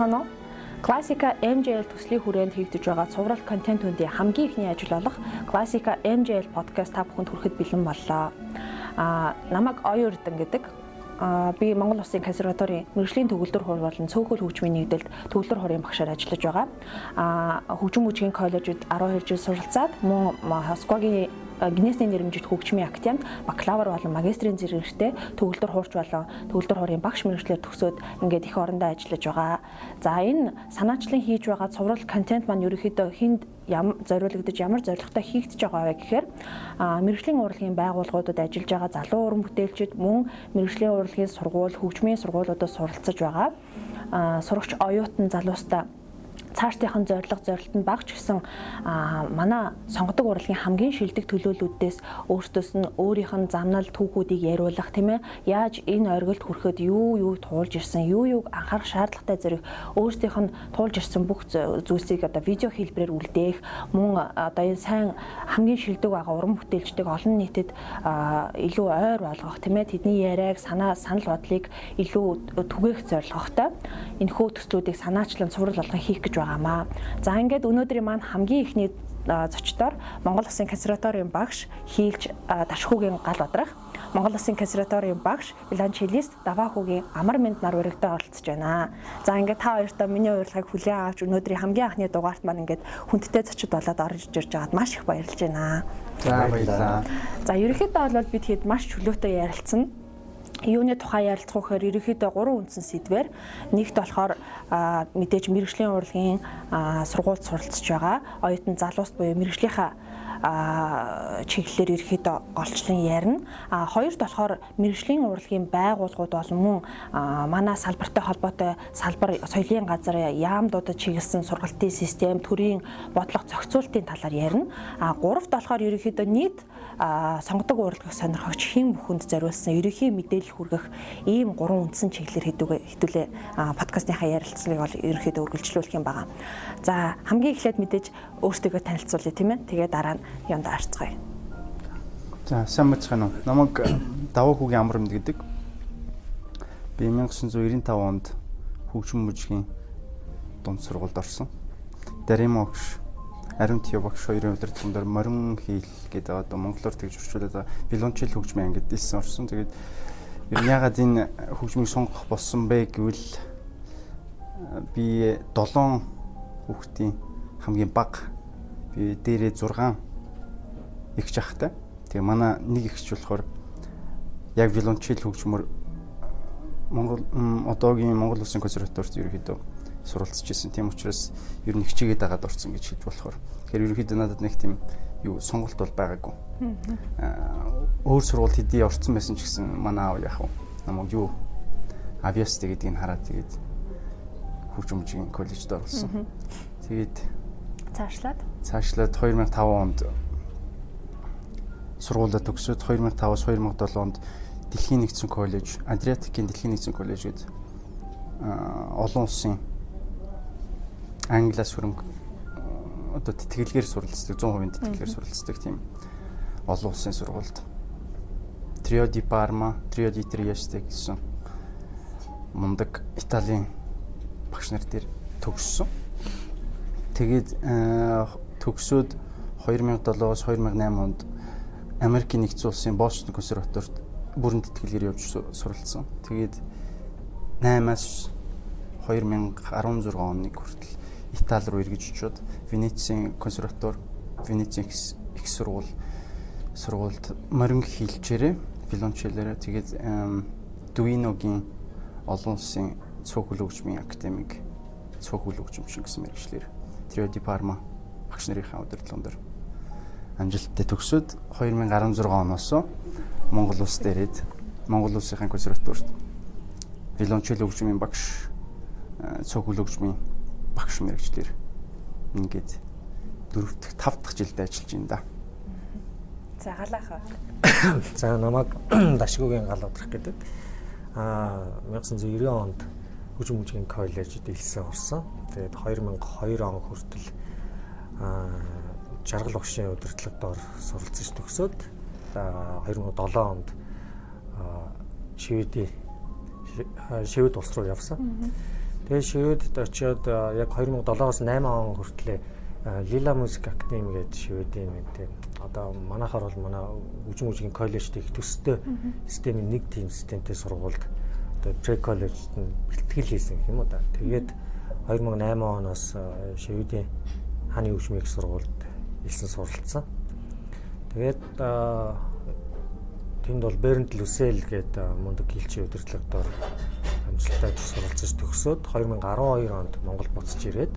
сонцгоно. Classica MJL төслийн хүрээнд хийгдэж байгаа цуврал контент үндийн хамгийн ихний ажил болох Classica MJL podcast та бүхэнд хүрэхэд бэлэн боллоо. Аа намайг Оюурдан гэдэг би Монгол Улсын консерваторийн мэрэгжлийн төгөлдөр хур болон цөөхөл хөгжмийн нэгдэлд төгөлдөр хурын багшаар ажиллаж байгаа. А хөгжим мужийн коллежид 12 жил суралцаад мөн Москвагийн гинесний нэрмжит хөгжмийн академид бакалавр болон магистрийн зэрэгтэй төгөлдөр хуурч болон төгөлдөр хуурын багш мэрэгчлэр төгсөөд ингээд их орондоо ажиллаж байгаа. За энэ санаачлан хийж байгаа цуврал контент маань ерөөхдөө хинд ямар зориулагдаж ямар зорилготой хийгдэж байгаа вэ гэхээр мэрэгжлийн урлагийн байгууллагуудад ажиллаж байгаа залуу уран бүтээлчид мөн мэрэгжлийн урлагийн сургууль, хөгжмийн сургуулиудад суралцаж байгаа сурагч оюутан залуустаа цаашдынхан зорилго зорилт нь багч гэсэн манай сонгодог урлагийн хамгийн шилдэг төлөөлүүдээс өөртөөс нь өөрийнх нь замнал түүхүүдийг яриулах тийм ээ яаж энэ оргилд хүрэхэд юу юу туулж ирсэн юу юу анхаарах шаардлагатай зэрэг өөрсдийнх нь туулж ирсэн бүх зүйлсийг одоо видео хэлбэрээр үлдээх мөн одоо энэ сайн хамгийн шилдэг байгаа уран бүтээлчдэг олон нийтэд илүү ойр болгох тийм ээ тэдний яриаг санаа санал бодлыг илүү түгээх зорилготой энэхүү төслүүдийг санаачлан цуврал болгон хийх гэж байгаамаа. За ингээд өнөөдрийн маань хамгийн ихний зочдоор Монгол Улсын консерваторийн багш хийлж Ташхүүгийн гал одрах Монгол Улсын консерваторийн багш виолончелист Давахугийн амар мэд нар өргөдөө оролцож байна. За ингээд та хоёртаа миний урилгыг хүлээн авч өнөөдрийн хамгийн анхны дугаарт маань ингээд хүндтэй зочид болоод орж ирж байгаад маш их баярлж байна. За баярлалаа. За ерөнхийдөө бол бид хэд маш чөлөөтэй ярилцсан юуны тухай ярилцах гэхээр ерөнхийдөө гурван үндсэн сэдвэр. Нэгт болохоор мэдээж мэрэгжлийн урлагийн сургуульд суралцж байгаа. Оюутан залуус буюу мэрэгжлийнхаа чиглэлээр ерөөхдөө голчлон ярина. А хоёрт болохоор мэрэгжлийн урлагийн байгууллагууд болон мөн манай салбартай холбоотой салбар соёлын газар яамдуудад чиглэсэн сургалтын систем, төрийн бодлого зохицуултын талаар ярина. А гуравт болохоор ерөөхдөө нийт сонгодог урлагийг сонирхогч хэн бүхэнд зориулсан ерөнхий мэдээлэл хүргэх ийм гурван үндсэн чиглэлээр хэдүүлээ подкастынхаа ярилцлагыг бол ерөөхдөө үргэлжлүүлэх юм байна. За хамгийн эхлээд мэдээж өөртөө танилцуулъя тийм ээ. Тэгээ дараа нь юунд арцгаая. За сайн мэцхан уу. Намайг э, даваа хүүгийн амар юмд гэдэг. Би 1995 онд хөгжим мужийн дунд сургуульд орсон. Дарим огш Ариун Тио багш хоёрын удирдлагын дээр морин хийл гэдэг одоо монголоор тэгж орчуулаад виолончел хөгжмийн ангид дэлсэн орсон. Тэгээд ер нь ягаад энэ хөгжмийг сонгох болсон бэ гэвэл би 7 хүүхдийн хамгийн бага би дээрээ 6 ихч ахтай. Тэгээ манай нэг ихч болохоор яг виолончел хөгжмөр Монгол одоогийн Монгол Улсын консерваторид ерөөхдөө суралцж ирсэн. Тийм учраас ер нь хичээгээд дагаад орсон гэж хэлж болохоор. Тэгэхээр ерөөхдөө надад нэг тийм юу сонголт бол байгаагүй. Аа өөр сургууль хэдий орсон байсан ч гэсэн манай аав яах вэ? Намайг юу авиаст гэдгийг хараад тэгээд хөгжмөжийн коллежид оруулсан. Тэгээд цаашлаад цаашлаад 2005 онд сургуулаа төгсөөд 2005-аас 2007 онд Дэлхийн нэгдсэн коллеж, Адриатикийн Дэлхийн нэгдсэн коллежид олон улсын англиас хөрөнгө одоо тэтгэлгээр суралцдаг 100% тэтгэлгээр суралцдаг тийм олон улсын сургуульд Trio di Parma, Trio di Trieste гэсэн мундаг Италийн багш нар дээр төгссөн. Тэгээд төгсөөд 2007-оос 2008 онд Америкийн нэгдсэн улсын Бостон консерваторид бүрэн тэтгэлгээр явж суралцсан. Тэгээд 8-аас 2016 оны хүртэл Итали руу эргэж очиод Венецийн консерватор, Венецийн их сургууль сургуульд морин хийлчээрээ виолончелээрээ тэгээд Дуиногийн олон улсын цөөх хөлөгчмийн академик цөөх хөлөгчмчин гэсэн мэргэжлэр Трио ди Парма багш нарын удирдлагын дээр амжилттай төгсөөд 2016 оноос Монгол улс дээрээд Монгол улсын консерваторт виолончел хөгжмийн багш цог хөгжмийн багш мэрэгчлэр ингээд дөрөв дэх тав дахь жилдээ ажиллаж байна да. За галаахаа. За намайг Дашгуугийн гал удрах гэдэг. Аа 1990 онд хөгжим мужийн коллежид илсэн орсон. Тэгээд 2002 он хүртэл аа жаргал багшийн удирдлагад ор суралцж төгсөөд 2007 онд шивэдийн шивэд улс руу явсан. Тэгээ шивэдэд очиод яг 2007-оос 8 он хүртлээр Лила музик академи гэдэг шивэдийн тийм одоо манайхаар бол манай үжим үжигийн коллежд их төстэй системийн нэг тийм системтэй сургуульд одоо пре коллежд нь бэлтгэл хийсэн юм уу да. Тэгээд 2008 оноос шивэдийн хааны өвчмийн их сургуульд элсэн суралцсан. Тэгээд тэнд бол Бернт Люсел гэдэг мундаг хилчийн удирдлагадор амжилттай суралцаж төгсөөд 2012 онд Монгол буцаж ирээд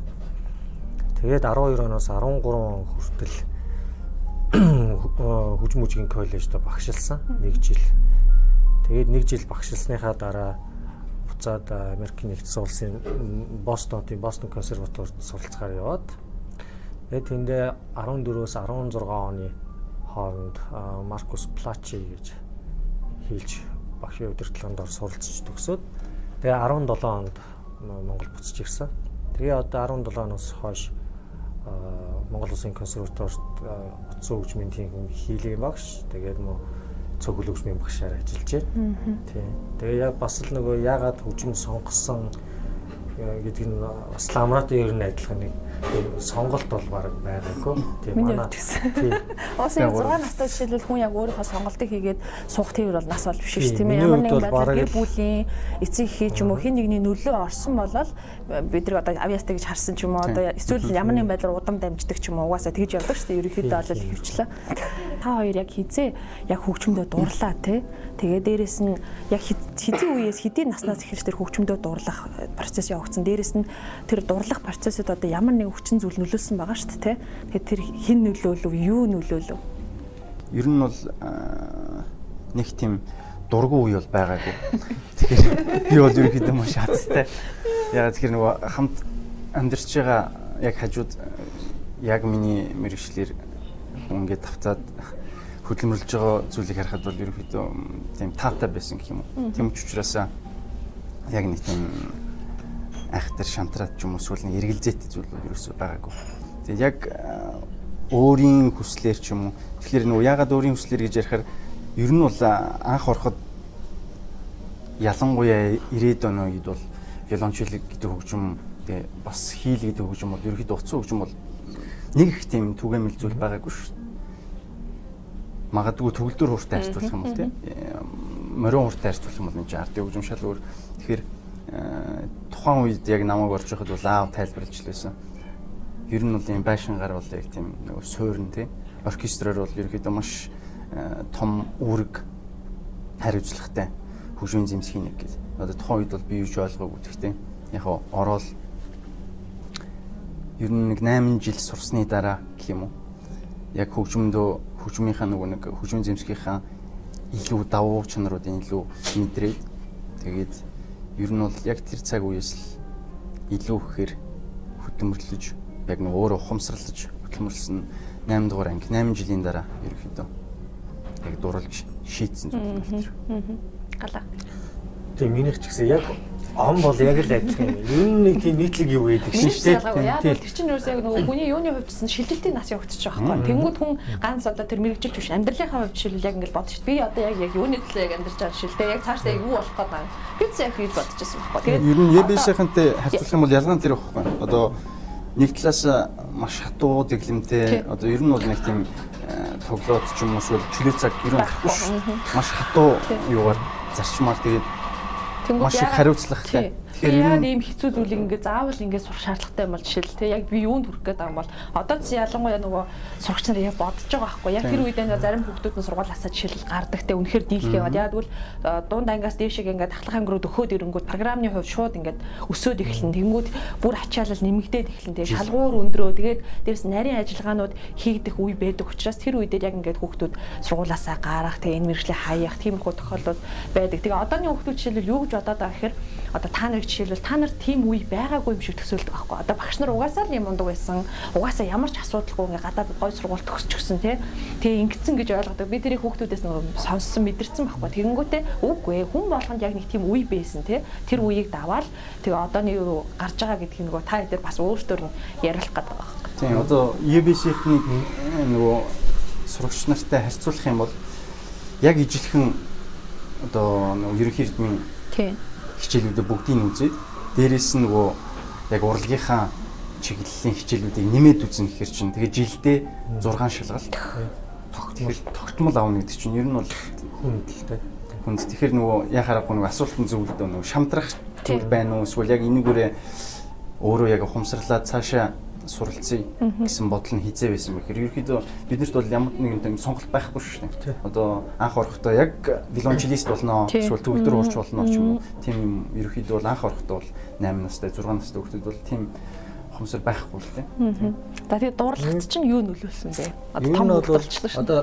тэгээд 12 оноос 13 он хүртэл хүчм үжигийн коллежид багшилсан нэг жил. Тэгээд нэг жил багшилсныхаа дараа буцаад Америкийн нэгдсэн улсын Бостонын Бостон консерваторид суралцахаар яваад тэгээд тэндээ 14-өөс 16 оны хооронд Маркус Плачи гэж хийлж багшийн удирдлаганд ор суралцж төгсөөд Тэгээ 17 онд Монгол буцаж ирсэн. Тэгээ одоо 17 оноос хойш Монгол Улсын консерваторт утсан хөгжмийн тийм хийлийн багш тэгээд нөө цогөл хөгжмийн багшаар ажиллаж байна. Тийм. Тэгээ яг бас л нөгөө ягаад хөгжим сонгосон гэдэг нь бас ламратын ер нь адилхан нэг сонголт бол баг байгаагүй. Тийм манай. Яг 6 настай жишээлбэл хүн яг өөрийнхөө сонголтыг хийгээд суух тээвэр бол нас бол биш шүү дээ. Тийм ээ. Ямар нэгэн байдлаар гэр бүлийн эцэг эхээ ч юм уу хэн нэгний нөлөө орсон болол бид нар одоо авьяастай гэж харсан ч юм уу одоо эсвэл ямар нэгэн байдлаар удам дамждаг ч юм уу угаасаа тэгж явдаг шүү дээ. Ерөнхийдөө бол хөвчлээ. Та хоёр яг хизээ яг хөгжмөдөө дурлаа тий. Тэгээ дээрэс нь яг хэдийн үеэс хэдийн наснаас ихэрч тэр хөгжмөдөө дурлах процесс явагдсан. Дээрэс нь тэр дурлах процессыг одоо ямар нэг хүчин зүйл нөлөөсөн байгаа шүү дээ. Тэгэхээр тэр хэн нөлөөлөв, юу нөлөөлөв? Ер нь бол нэг тийм дургу үе бол байгаагүй. Тэгэхээр би бол ерөнхийдөө маш хацтай. Яг тэгэхээр нөгөө хамт амьдарч байгаа яг хажууд яг миний мэрэгчлэр ингээд тавцаад хөдөлмөрлж байгаа зүйлийг харахад бол ерөнхийдөө тийм таатай байсан гэх юм уу. Тийм ч учраас яг нэг тийм айхтар шантраад ч юм уу эсвэл нэг эргэлзээтэй зүйл бол ерөөсөө байгаагүй. Тэгээд яг өөрийн хүслээр ч юм уу тэгэхээр нөгөө ягаад өөрийн хүслээр гэж ярихаар ер нь бол анх ороход ялангуяа 90-ад оны үед бол виолончелик гэдэг хөгжим тэгээ бас хийл гэдэг хөгжим бол ерөөхдөө утсан хөгжим бол нэг их тийм түгээмэл зүйл байгаагүй шүү. Магадгүй төгөлдөр хууртай харьцуулах юм бол тийм морин хууртай харьцуулах юм бол энэ ард хөгжим шал өөр. Тэгэхээр тухайн үед яг намайг орж байхад бол аав тайлбарлаж лээсэн. Ер нь бол юм байшингаар бол яг тийм нөгөө суурин тий. Оркестроор бол ерөөхдөө маш э, том үүрэг хариуцлагатай хөгжмийн зэмсгийн нэг гэж. Одоо тухайн үед бол би юуж ойлгоогүй гэхдээ яг ороод ер нь нэг 8 жил сурсны дараа гэх юм уу. Яг хөгжмөндөө хөгжмийнхаа нөгөө нэг хөгжмийн зэмсгийнхаа илүү давуу чанаруудын илүү мэдрээд тэгээд ер нь бол яг тэр цаг үеэс л илүү ихээр хөдөлмөрлөж яг нэг өөрөө ухамсарлаж хөдөлмөрлсөн 8 дугаар анги 8 жилийн дараа ерөөхдөө яг дурлж шийдсэн зүйл байна. Галаа. Тэгээ минийх ч гэсэн яг Он бол яг л адилхан юм. Ер нь нэг тийм нийтлэг юу гэдэг шин шүү дээ. Яг тэр чинь юу яг нөгөө хүний юуны хувьд чинь шилжилтийн нас явагдчих жоохоо. Тэнгүүд хүн ганц одоо тэр мэрэгжилч биш амьдралынхаа хувьд шилэл яг ингээл бодчих. Би одоо яг яг юуны төлөө яг амьдарч байгаа шилдэ яг цаашдаа юу болох гээд байна. Би ч яг хийж бодчихсон байхгүй. Тэгээд ер нь ЕБС-ийнхэнтэй харьцуулах юм бол ялгаа нь тэр байхгүй. Одоо нэг талаас маш хатуу дэглэмтэй одоо ер нь бол нэг тийм тоглоод ч юм уу эсвэл чөлөө цаг ер нь маш хатуу юугаар зарчмаар тэгээд маш их хариуцлагатай. Тэгэхээр яг ийм хэцүү зүйлийг ингээд заавал ингээд сурах шаардлагатай юм бол жишээл те яг би юунд хүрэх гээд байгаа юм бол одоо ч ялангуяа нөгөө сурагч нар яг бодож байгаа байхгүй. Яг тэр үед энэ зарим хүүхдүүд нь сургуулиасаа жишээл гардаг те үнэхээр дийлхээ яваад. Яг тэгвэл дунд ангиас дээшээ ингээд ахлах ангирууд өгөхөд ирэнгүүт програмны хувь шууд ингээд өсөөд эхэлнэ. Тэнгүүд бүр ачаалал нэмэгдээд эхэлнэ те шалгуур өндрөө. Тэгээд дээрэс нарийн ажиллагаанууд хийгдэх үе байдаг учраас тэр үедээ яг ингээд хүүхдүүд сургуулиасаа гарах те энэ мэрэгчлээ хаях тиймэрхүү тохиолдол байдаг. Тэгээ одооны хүүхдүүд жишээл юу гэж бодоод байгаа гэхээр одоо та нарыг жишээлбэл та нарт тийм үе байгаагүй юм шиг төсөөлдөг байхгүй. Одоо багш нар угаасаа л юм ундаг байсан. Угаасаа ямар ч асуудалгүй ингээ гадаад гой сургууль төгсчихсөн тий. Тэгээ ингэсэн гэж ойлгодог. Би тэрийг хүүхдүүдээс нөгөө сонссон мэдэрсэн байхгүй. Тэгэнгүүтээ үгүй ээ хүн болгонд яг нэг тийм үе байсан тий. Тэр үеийг даваад тэгээ одооны юу гарч байгаа гэдгийг нөгөө та хэдэр бас өөртөө нь ярилах гэдэг байна. Тийм одоо EBC-ийн нөгөө сурагч нартай харьцуулах юм бол яг ижилхэн одоо нөгөө ерөнхий эрдмийн хичээлүүдээ бүгдийг үзээд дээрэс нь нөгөө яг урлагийнхаа чиглэлийн хичээлүүдийг нэмээд үзнэ гэхэр чинь тэгээ жилдээ 6 шалгалт. Тогтмол тогтмол авна гэдэг чинь ер нь бол хүндэлтэй. хүнд тэгэхээр нөгөө яхаарахгүй нөгөө асуултын зөвлөдөө нөгөө шамтрах зүйл байна уу? Эсвэл яг энэгүүрээ өөрөө яг ухамсарлаад цаашаа суралцъя гэсэн бодол нь хизээ байсан бэхээр ерөөхдөө биднэрт бол ямар нэгэн тийм сонголт байхгүй шүү дээ. Одоо анх орохдоо яг вилончелист болно эсвэл төвлөр уурч болно ч юм уу. Тийм юм ерөөхдөө бол анх орохдоо бол 8 настай 6 настай хүүхдүүд бол тийм ухамсар байхгүй л тийм. За тэгээ дуурлагт чинь юу нөлөөлсөн бэ? Одоо том болчихлоо шүү. Одоо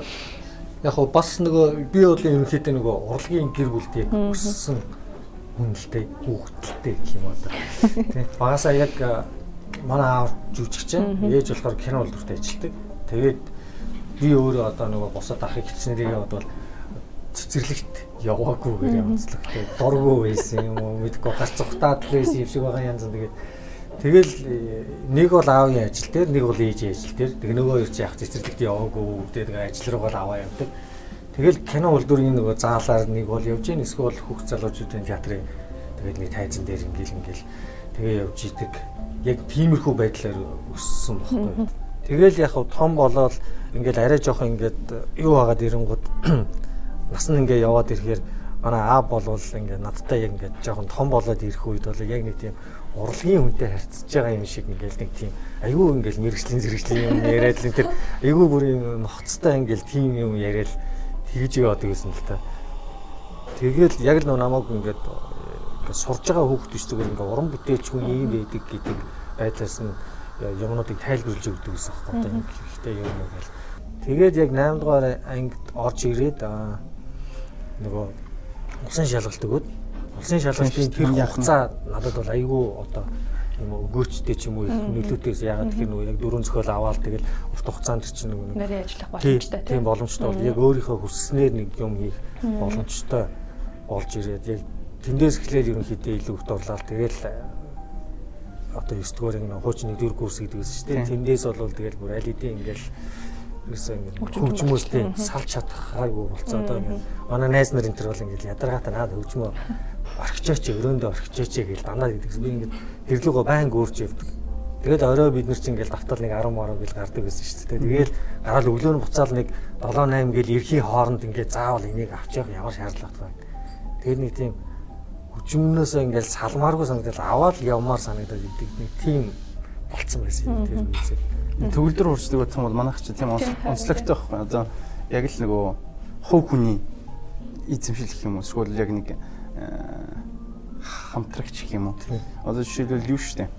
яг хоо бас нөгөө би бол ерөнхийдөө нөгөө урлагийн гэр бүлтэй өссөн хүнэлтэй хүүхдэлтэй гэх юм одоо. Тийм. Багасаа яг манай аав жүжигч ээж болохоор кино үйлдвэрт ажилладаг. Тэгээд би өөрөө одоо нөгөө босоод ахыг хичнэрээ бодвол цэцэрлэгт яваагүйгээр явцлах. Тэгээд дургүй байсан юм уу мэдгүй гарц цухтаад байсан юм шиг байгаа янз тэгээд Тэгэл э, нэг бол аавын ажил дээр, нэг бол ээжийн ажил дээр. Тэг нөгөө хоёр чи яг цэцэрлэгт яваагүй. Тэгээ ажил руугаа аваа явдаг. Тэгэл кино үйлдвэрийн нөгөө заалаар нэг бол явж гин эсвэл хүүхд залуучуудын театрын тэгээд нэг тайзан дээр ингээл ингээл тэгээ явж идэг яг тиймэрхүү байдлаар өссөн байхгүй. Тэгэл яг том болоод ингээл арай жоох ингээд юу хагаад ирэнгууд нас нь ингээ яваад ирэхээр манай аав болвол ингээ надтай яг ингээ жоохон том болоод ирэх үед бол яг нэг тийм урлагийн хүнтэй харьцаж байгаа юм шиг ингээл нэг тийм айгүй ингээл мэрэгжлийн зэрэгжлийн юм яриад л тэр айгүй бүр юм ноцтой ингээл тийм юм яриад тэгж яваад байсан л та. Тэгэл яг л намайг ингээд сурж байгаа хүүхд биш зүгээр ингээ уран бүтээлч хүн ийм байдаг гэдэг байдлаас нь юмнуудыг тайлбарлаж өгдөг гэсэн хэрэг одоо юм. Ихтэй юм уу гэл. Тэгээд яг 8 дугаар ангид орж ирээд нөгөө усан шалгалт өгөөд. Усан шалгалтын тэр хугацаа надад бол айгүй одоо юм өгөөчтэй ч юм уу нөлөөтэйс ягаад гэхээр нөгөө яг дөрөв зохиол аваад тэгэл урт хугацаанд чинь нөгөө нарийн ажиллах боломжтой тийм боломжтой бол яг өөрийнхөө хүсснээр нэг юм хийх боломжтой болж ирээд яг тэндээс эхлээл ерөнхийдөө илүү их дурлал тэгэл одоо 9 дугаар нэг хуучны 4 курс гэдэг байсан шүү дээ. Тэндээс бол тэгэл бүр аль хэдийн ингээл ерөөсөө ингээд хөгжмөстэй салж чадхаагүй болцоо одоо ингээд манай найз нар энэ төр бол ингээд ядаргаатай наад хөгжмөө орхичооч өрөөндөө орхичооч гэж дандаа гэдэг. Би ингээд хэрлүүгөө байн гүрж явдаг. Тэгээд орой бид нар чинь ингээд давтал нэг 10 мороо гэл гардаг байсан шүү дээ. Тэгээд гараад өглөө нь буцаал нэг 7 8 гэл эрхийн хооронд ингээд заавал энийг авч явах ямар шаардлага байна. Тэгээд нэг тийм хүчмнөөс ингээл салмааргүй санагдал аваад явмаар санагдаад идэг нэг тийм болцсон байсан юм тэр үсэг. Төгөлдөр хурцдаг байсан бол манайх чи тийм онцлогтой байхгүй. Одоо яг л нөгөө хувь хүний эзэмшил гэх юм уу эсвэл яг нэг хамтрагч гэх юм уу. Одоо жишээлбэл юу штэ.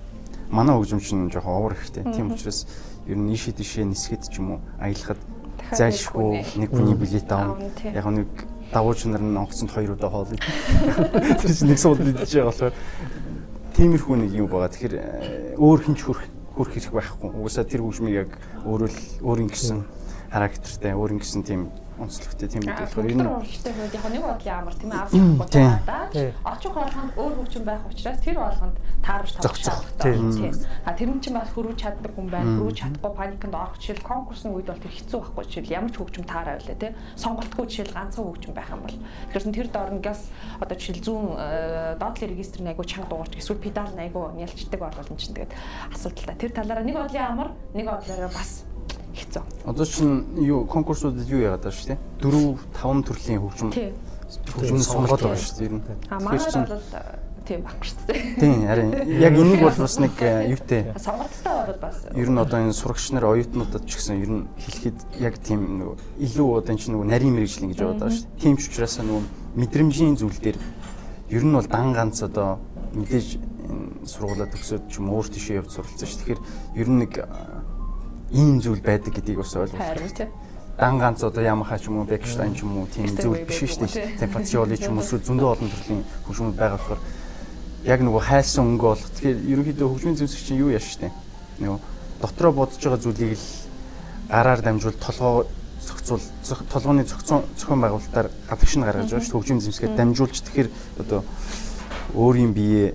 Манай хөгжимч нь жоохон овор ихтэй. Тийм учраас ер нь ийшээ тийшээ нисгэд ч юм уу аялахад зайлшгүй нэг хүний билет аав. Яг нэг давууч нар нь онгоцонд хоёр удаа хоол идэх. Тэр чинь нэг суулд идэж байгаа болохоор тиймэрхүү нэг юм байгаа. Тэгэхээр э, өөр хинч хөрөх хөрөх хэрэг байхгүй. Угсаа тэр хөгжмийг яг өөрөө л өөрийн гэсэн характертай, өөрийн гэсэн тийм онцлогтой тийм үү болохоор энэ урлагчтай хүүд яг нэг бодлын амар тийм авч болохгүй даа. Очих болгонд өөр хөгжим байх учраас тэр болгонд таарч шаардлагатай. Тийм. А тэр нь ч бас хөрвж чаддаг хүн байна. Хөрвж чадахгүй паникнд орох жишээл конкурсны үед бол тэр хэцүү байхгүй жишээл ямар ч хөгжим таараа байлаа тий. Сонголтгүй жишээл ганцхан хөгжим байх юм бол. Тэгэхээр тэр дорнгоос одоо жишээл зүүн э, доотлын регистрын айгу чанга дуурч эсвэл педал айгу нялчдаг борлол чинь тэгээд асуудалтай. Тэр талаараа нэг бодлын амар, нэг бодлоороо бас хэцүү. Одоо чинь юу конкурсуудад юу яагаад байна шүү дээ. 4 5 төрлийн хөгжим хөгжмийн сонголт байгаа шүү дээ. Ер нь. А маань бол тийм багш шүү дээ. Тийм харин яг энийг бол бас нэг э, юутэй. Сонголттой бол бас. Ер нь одоо энэ сурагч нар оюутнуудад ч гэсэн ер нь хэлэхэд яг тийм нөгөө илүү одоо чинь нөгөө нарийн мэрэгжил ингэж яваад байгаа шүү дээ. Тийм ч учраас нөгөө мэдрэмжийн зүйл дээр ер нь бол дан ганц одоо мэдээж сургуулаа төгсөөд ч юм өөр тийшээ явж суралцсан шүү. Тэгэхээр ер нь нэг ийм зүйл байдаг гэдгийг бас ойлгох. Харин тийм дан ганц одоо Yamaha ч юм уу Beckstein ч юм уу тийм зүйл биш шүү дээ. Fazioli ч юм уу зөндөө олон төрлийн хөгжмүүд байгаа болохоор яг нөгөө хайсан өнгө болох. Тэгэхээр ерөнхийдөө хөгжмийн зэвсэг чинь юу яаш штэ. Нөгөө дотроо бодож байгаа зүйлийг л гараар дамжуул толгоо зохицуул толгооны зохицон зохион байгуулалтаар гадагш нь гаргаж байгаа шүү. Хөгжмийн зэвсгээд дамжуулж тэгэхээр одоо өөрийн биеэ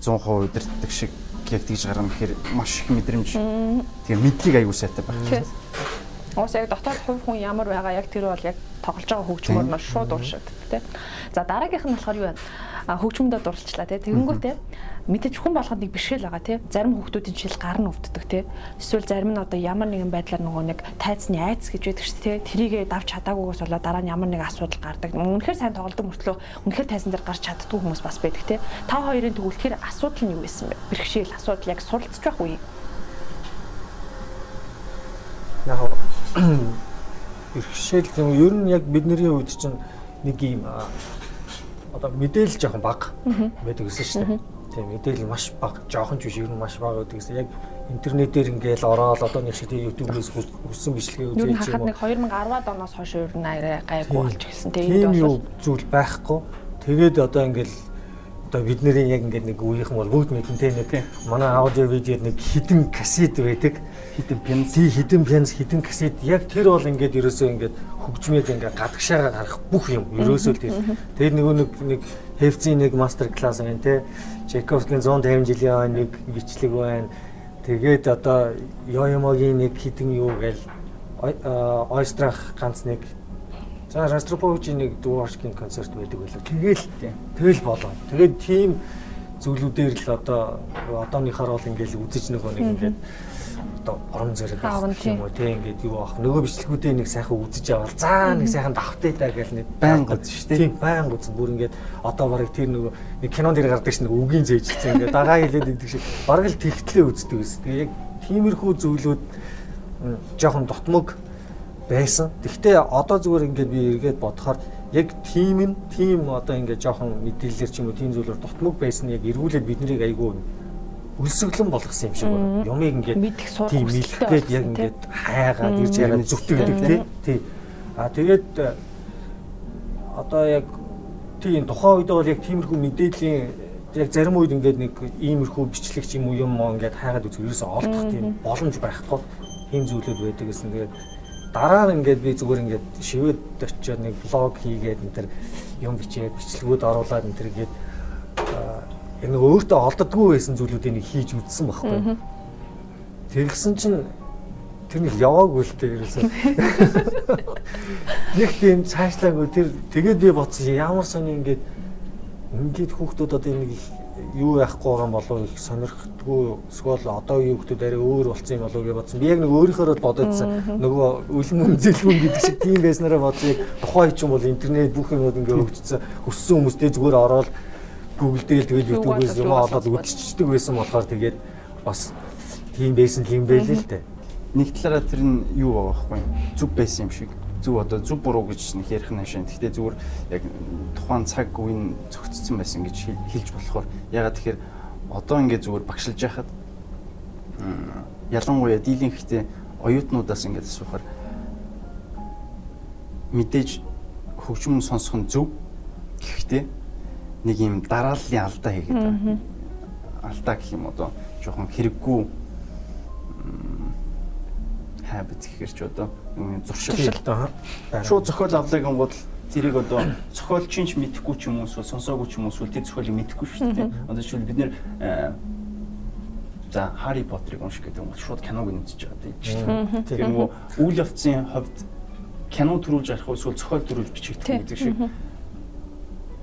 100% удирддаг шиг яг тэгж гарна гэхээр маш их мэдрэмж. Тэгээ мэдлэг аягүй сайтай байна. Уус яг дотоод хувь хүн ямар байгаа яг тэр бол яг тоглож байгаа хөгжмөр нь шууд ууршигддаг тий. За дараагийнх нь болохоор юу вэ? хөгжмөндөө дурлцлаа тий. Тэгэнгүүтээ мэдээж хүн болгонд нэг бишгэл байгаа тий. Зарим хүүхдүүдийн жишээл гар нь өвддөг тий. Эсвэл зарим нь одоо ямар нэгэн байдлаар нөгөө нэг тайцны айц гэж байдаг шүү тий. Тэрийгэ давж чадаагүйгээс болоод дараа нь ямар нэг асуудал гардаг. Үнэхээр сайн тоглодог мөртлөө үнэхээр тайзан дээр гарч чаддгүй хүмүүс бас байдаг тий. Та хоёрын тэр асуудал нь юу байсан бэ? Бэрхшээл асуудал яг суралцж байх үе. Яг бэрхшээл юм ер нь яг бидний үед чинь нэг юм одоо мэдээлэл жоохон бага байдаг гэсэн шүү дээ. Тийм мэдээлэл маш бага, жоохон ч биш ер нь маш бага байдаг гэсэн. Яг интернетээр ингээл ороод одоо нэг шиг YouTube-ээс хүссэн бичлэгээ үзээж юм. Юу нэг 2010-ад оноос хойш ер нь арай гайгүй болж гисэн. Тэгээд бол зүйл байхгүй. Тэгээд одоо ингээл одоо бидний яг ингээд нэг үеийнхэн бол бүгд мэдэн те нэг манай аудио видеод нэг хідэн кассет байдаг. Хідэн пенс. Хідэн пенс хідэн кассет. Яг тэр бол ингээд ерөөсөө ингээд хөгжмөд ингээд гадагшаага гарах бүх юм ерөөсөө тэр тэгээд нөгөө нэг нэг хевцийн нэг мастер класс байна те. Чайковскийн 150 жилийн нэг бичлэг байна тэгээд одоо Йоямогийн нэг хідэн юу гээл ойстрах ганц нэг За Ростроповичийн нэг дүүршгийн концерт байдаг байлаа. Тэгэл тэгэл болоо. Тэгээд тийм зүйлүүдээр л одоо одооныхаар бол ингээл үзэж нөгөө нэг ингээд одоо орон зэрэг авах юм уу те ингээд юу авах нөгөө бичлэгүүдээ нэг сайхан үзэж авал заа нэг сайхан давхтай та гэл нэг байнга үз шүү дээ. Тийм байнга үз бүр ингээд одоо барыг тэр нөгөө нэг кинон дээр гардаг ш нэг үгийн зээжсэн ингээд дагаа хэлээд идэг шиг бараг л тэгтлээ үздэг ус. Тэгээ яг тиймэрхүү зүйлүүд жоохон дотмог байсан. Гэхдээ одоо зүгээр ингээд би эргээд бодохоор яг тим нь тим одоо ингээд жоохон мэдээлэлэр ч юм уу тийм зүйлээр дотмог байсан яг эргүүлээд биднийг айгүй өлсөглөн болгосон юм шиг байна. Юмыг ингээд тийм мэлхгээд яг ингээд хайгаад ирж байгаа зүтгэдэг тий. Тий. А тэгээд э, одоо яг тийм тухайн үед бол яг тиймэрхүү мэдээллийн яг зарим үед ингээд нэг иймэрхүү бичлэг ч юм уу юм моо ингээд хайгаад үзэх ерөөсөө олдох тийм боломж байхгүй. Тийм зүйлүүд байдаг гэсэн. Тэгээд дараа нь ингээд би зүгээр ингээд шивэд очиод нэг блог хийгээд энэ төр юм бичээд бичлэгүүд оруулаад энэ төр гээд нэг өөртөө олддгүй байсан зүйлүүдийг нэг хийж үзсэн байхгүй. Тэгсэн чинь тэр нэг яваагүй л дээ ерөөсөө. Нэг тийм цаашлаагүй тэр тэгээд би бодсон ямар сони ингээд ингээд хүүхдүүд одоо нэг юу яахгүй байгаа юм болов их сонирхдгүй эсвэл одоо үеийн хүмүүс арай өөр болсон юм болов гэж бодсон. Би яг нэг өөрийнхөө л бодоодсан. Нөгөө үлмэн зэлмэн гэдэг шиг тийм байснараа бодсон. Яг тухайн ч юм бол интернет бүх юмуд ингээ хөгжсөн. Өссөн хүмүүстэй зүгээр ороод Google дээр тэгэл YouTube-ээс юм олоод үдчихдэг байсан болохоор тэгээд бас тийм байсан юм байлээ л дээ. Нэг талаараа тэр нь юу байгаа байхгүй зүг байсан юм шиг зөв одоо зөв буруу гэж нэг ярих нь шин. Гэхдээ зүгээр яг тухайн цаг үеийн зөгцсөн байсан гэж хэлж болохоор ягаад тэгэхээр одоо ингээд зүгээр багшилж яхад ялангуяа дийлэн ихтэй оюутнуудаас ингээд асуухаар мэдээж хөгжмөн сонсох нь зөв гэхдээ нэг юм дарааллын алдаа хийгээд байгаа. Алдаа гэх юм одоо жоохон хэрэггүй habit гэхэр ч одоо зуршил. Шууд зохиол авлыг гингууд тэрийг одоо зохиолчийн ч мэдэхгүй ч юм уу эсвэл сонсоогүй ч юм уу эсвэл тэр зохиолыг мэдэхгүй шүү дээ. Одоо жишээл бид нэр э, за Harry Potter-ыг унших гэдэг юм бол шууд киног үзэж байгаа тийм. Тэр нөгөө үйл явцын хувьд кино төрүүлж арах эсвэл зохиол төрүүлж бичигдэх гэдэг шиг.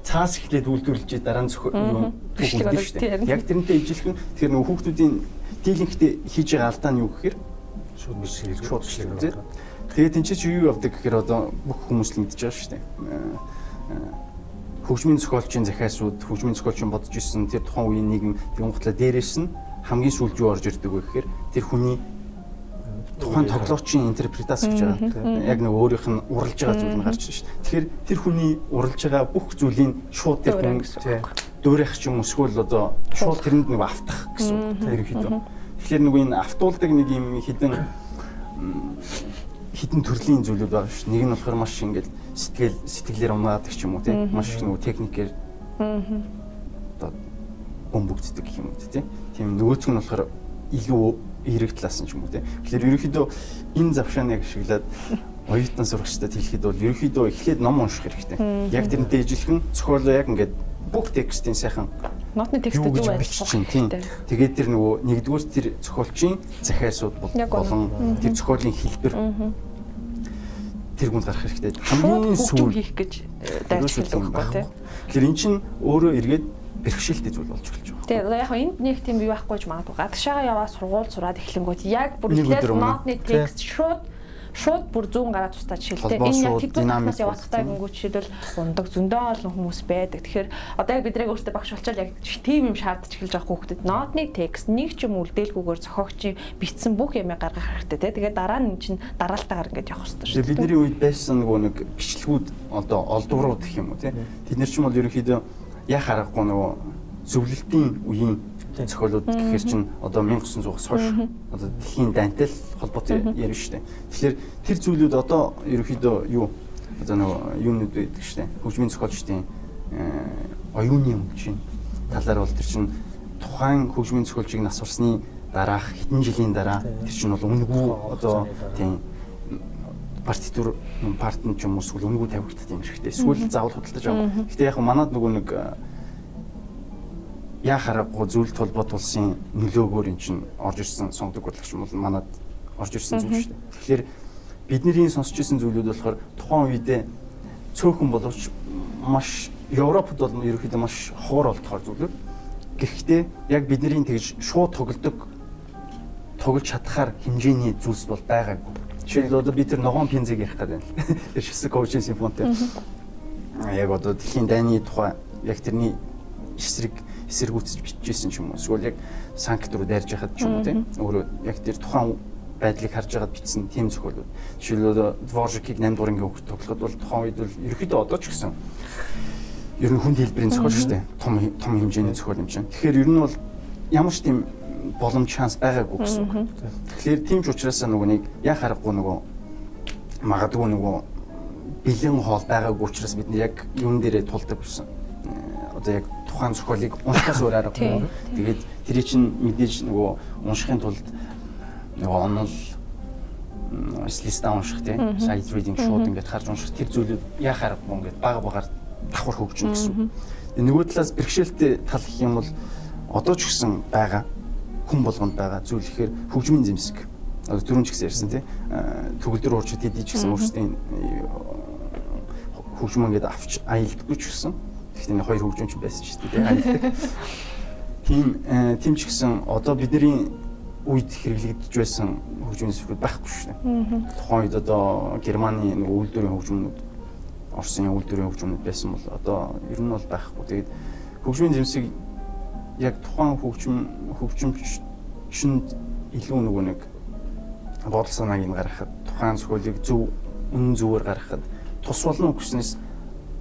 Цаас эхлээд үйлдвэрлэж дараа нь зохиол төлөвлөж шүү дээ. Яг тэрнтэй ижилхэн тэгэхээр нөгөө хүүхдүүдийн дийлэнхтэй хийж байгаа алдаа нь юу гэхээр? Шууд бичлэг шууд үзээд тэгээд энэ чи юу явдаг гэхээр одоо бүх хүмүүс л мэдчихэж байгаа шүү дээ хөгжмийн зохиолчийн захиасууд хөгжмийн зохиолчийн бодож ирсэн тэр тухайн үеийн нийгэм тэгэн гутлаа дээрээс нь хамгийн сүүлд юу орж ирдэг вэ гэхээр тэр хүний тухайн тоглоочийн интерпретац гэж байгаа. Яг нэг өөрийнх нь уралж байгаа зүйл нь гарч ирж шүү. Тэгэхээр тэр хүний уралж байгаа бүх зүйлийг шууд тэр хүн дуурайх ч юм эсвэл одоо шууд тэрэнд нэг автах гэсэн үг. Ерөнхийдөө. Тэгэхээр нэг энэ автуулдаг нэг юм хідэн хідэн төрлийн зүйлүүд байгаа шүү. Нэг нь болохоор маш ингээд сэтгэл сэтгэлээр унаадаг ч юм уу тийм маш их нөгөө техникээр одоо бөмбөгддөг гэх юм уу тийм. Тийм нөгөөцг нь болохоор илүү эрэг талаас нь ч юм уу тийм. Тэгэхээр ерөнхийдөө энэ завшааныг ашиглаад оюутан сурагчдад хэлэхэд бол ерөнхийдөө эхлээд ном унших хэрэгтэй. Яг тэрнтэй ижилхэн зохиолоо яг ингээд бүх текстийн сайхан нотны тексттэй зүг байлгах тийм. Тэгээд тэр нөгөө нэгдүгээр тэр зохиолчийн захиасууд болон тэр зохиолын хэлбэр тэр гүнд гарах хэрэгтэй. Хамгийн сүүл хийх гэж дайрчилдаг байхгүй тий. Тэгэхээр эн чинь өөрөө эргээд бэрхшээлтэй зүйл болж эхэлж байгаа. Тэгээ одоо яг энд нэг тийм юу байхгүй ч магадгүй гадагшаага яваад сургууль сураад эхлэнгүүт яг бүр ихлээр нотны текст шууд шууд бүр зүүн гараад тустаа жишээлбэл энэ яг тэдгээр талаас явахдаа гингүү жишээлбэл ундаг зөндөө олон хүмүүс байдаг. Тэгэхээр одоо яг бидрэг өөртөө багш болчоод яг тийм юм шаардж эхэлж байгаа хүүхдэд нотны текст нэг ч юм үлдээлгүйгээр зохиогчийн битсэн бүх юмыг гаргах хэрэгтэй те. Тэгээд дараа нь чинь дараалтаагаар ингэж явах хэрэгтэй шүү. Бидний үед байсан нөгөө нэг бичлэгүүд одоо олдврууд гэх юм уу те. Тэд нар ч юм бол ерөнхийдөө яа харахгүй нөгөө зөвлөлтийн үеийн зохиолууд гэхэр чинь одоо 1900-аас хойш одоо дэлхийн дайнтай холбоотой ярина шүү дээ. Тэгэхээр тэр зүйлүүд одоо ерөөхдөө юу одоо нөгөө юунууд байдаг шүү дээ. Хөгжмийн зохиолчдын э, оюуны өмчийн талаар бол тэр чинь тухайн хөгжмийн зохиолчийг насварсны дараах хэдэн жилийн дараа тэр чинь бол үнэгүй одоо тийм партитур партн ч юм уу эсвэл үнэгүй тавигддаг юм шигтэй. Эсвэл заавал худалдаж авах. Гэтэ яг манад нөгөө нэг яа харахгүй зүйл толбот улсын нөлөөгөөр эн чинь орж ирсэн сонгодог бодлогч юм бол манад орж ирсэн зүйл шүү дээ. Тэгэхээр бидний сонсч ирсэн зүйлүүд болохоор тухайн үедээ цөөхөн боловч маш Европод бол ерөөхдөө маш ховор болтохоор зүйлүүд. Гэхдээ яг бидний тэгж шууд тоглодог тоглож чадхаар хэмжээний зүйлс бол байгаагүй. Жишээлбэл одоо би тэр ногоон пинзэг ярих гэдэг юм. Тэр шисэг коучинг симфонитой. Яг одоо дэлхийн дайны тухай яг тэрний эсрэг эсэргүүцэж бичижсэн ч юм уу. Эсвэл яг санкт руу дайрж яхад ч юм уу тийм. Өөрөө яг тэр тухайн байдлыг харж байгаад бичсэн тийм зохиолууд. Жишээлбэл Dvorak-ийг 8 дугаар ангийн хүүхд тоглоход бол тухайн үед бол ерөөхдөө одоо ч гэсэн ер нь хүнд хэлбэрийн зохиол шүү дээ. Том том хэмжээний зохиол юм чинь. Тэгэхээр ер нь бол ямар ч тийм боломж шанс байгаагүй гэсэн үг. Тэгэхээр тийм ч учраас нөгөө нэг яа харахгүй нөгөө магадгүй нөгөө бэлэн хоол байгаагүй учраас бид яг юун дээрээ тулдаг гэсэн. Э, одоо яг тухайн зохиолыг уншихаас өөр аргагүй. Тэгээд тэр чинь мэдээж нөгөө уншихын тулд нөгөө онол листа унших тийм side reading шууд ингээд харж унших. Тэр зүйлүүд яа харахгүй ингээд бага багаар давхар хөгжин гэсэн. Нөгөө талаас бэрхшээлтэй тал гэх юм бол одоо ч гэсэн байгаа хүн болгонд байгаа зүйл ихээр хөгжмийн зэмсэг. Одоо түрүүн ч гэсэн ярьсан тийм төгөлдөр уурчид хэдий ч гэсэн өөрсдийн хөгжмөн ингээд авч аялдаггүй ч гэсэн Гэхдээ хоёр хөгжимч байсан ч тийм аялдаг. Тийм тийм ч гэсэн одоо бидний үед хэрэглэгдэж байсан хөгжмийн сүрүүд байхгүй шүү дээ. Тухайн үед одоо Германы нэг үйлдвэрийн хөгжмөнүүд Оросын үйлдвэрийн хөгжмөнүүд байсан бол одоо ер нь бол байхгүй. Тэгээд хөгжмийн зэмсэг яг тухайн хөгжим хөгжимчөнд илүү нөгөө нэг бодол санааг нь гаргахад тухайн зохиолыг зөв үнэн зөвөөр гаргахад тус болно гэснээс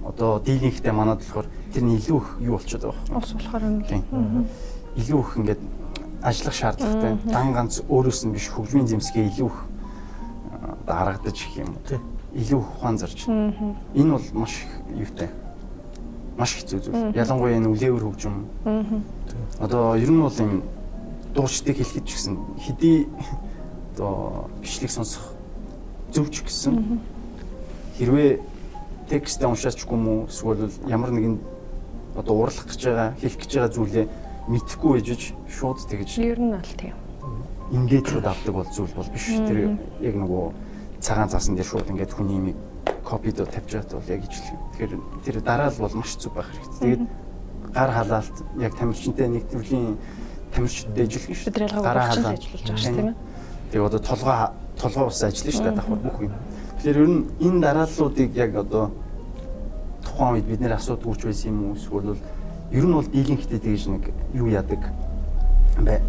одоо дийлинхтэй манад болохоор тэрний илүү их юу болчиход байгаа юм. Ус болохоор юм. Илүү их ингээд ажиллах шаардлагатай. Дан ганц өөрөөс нь биш хөгжмийн зэмсгээ илүү их гаргадаж их юм. Илүү ухаан зарж. Энэ бол маш юутай. Маш хэцүү зүйл. Ялангуяа энэ үлээвэр хөгжим. Одоо ер нь бол юм дуучдыг хэлэхэд ч гэсэн хэдий одоо бичлэг сонсох зөвч гэсэн хэрвээ текстээ уншаачгүй юм уу? Эсвэл ямар нэгэн одоо уурлах гэж байгаа хэлэх гэж байгаа зүйлээ мэдхгүй байжж шууд тэгж ер нь бол тийм. Ингээд шууд авдаг бол зүйл бол биш. Тэр яг нөгөө цагаан цаасан дээр шууд ингээд хүний имийг копид тавьж байгаа бол яг ижил тэгэхээр тэр дараа л бол маш зүг байх хэрэгтэй. Тэгээд гар халаалт яг тамирчинтай нэг төрлийн тамирчидтэй ажиллах шүү дээ. Гараа халаалт. ажиллаж байгаа шүү тийм ээ. Тэгээд одоо толгой толгой ус ажиллана шүү дээ давхар бүх юм Тэгэхээр ер нь энэ дарааллуудыг яг одоо тухайн үед бид нэр асуудагч байсан юм уу эсвэл ер нь бол дийлэнхтэй тэгж нэг юу яадаг бай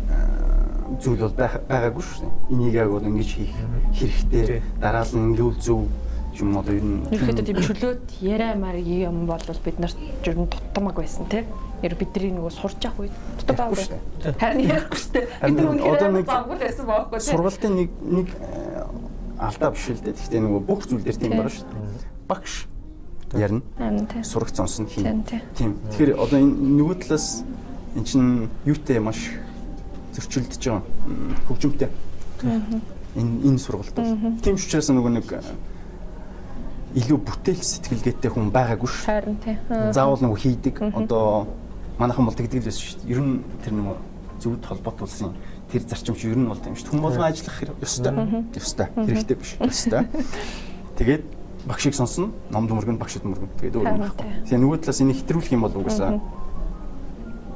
зүйл бол байгаагүй шүү дээ. Энийг яг бол ингэж хийх хэрэгтэй. Дараал нь ингээл зөв юм одоо ер нь ерөөхдөө тийм чөлөөт яриамаар юм бол бид нарт ер нь тутамаг байсан тий. Ер бидний нөгөө сурж явах үед дутаг байгаа шүү дээ. Харин ярихгүй шүү дээ. Бид нар одоо нэг завгүй байсан баахгүй тий. Сургалтын нэг нэг алдаа биш л дээ. Гэхдээ нөгөө бүх зүйл дээр тийм байна шүү дээ. Багш ярина. Сурах зонс нь хийн. Тийм. Тэгэхээр одоо энэ нөгөө талаас эн чинь юутай маш зөрчилдөж байгаа. Хөгжимтэй. Энэ энэ сургалт бол. Тийм ч учраас нөгөө нэг илүү бүтээл сэтгэлгээтэй хүн байгаагүй шүү. Харин тий. Заавал нөгөө хийдэг. Одоо манайхан бол тэгдэг л байсан шүү. Ер нь тэр нөгөө зөвд холбоотулсан тэр зарчим чи ер нь бол тийм шүү. Хүн болгон ажиллах ёстой. Ёстой. Хэрэгтэй биш. Ёстой. Тэгээд багшийг сонсно, номд мөргөн багшид мөргөн. Тэгээд өөр юм байхгүй. Тэгээ нөгөө талаас энийг хэтрүүлэх юм бол угаасаа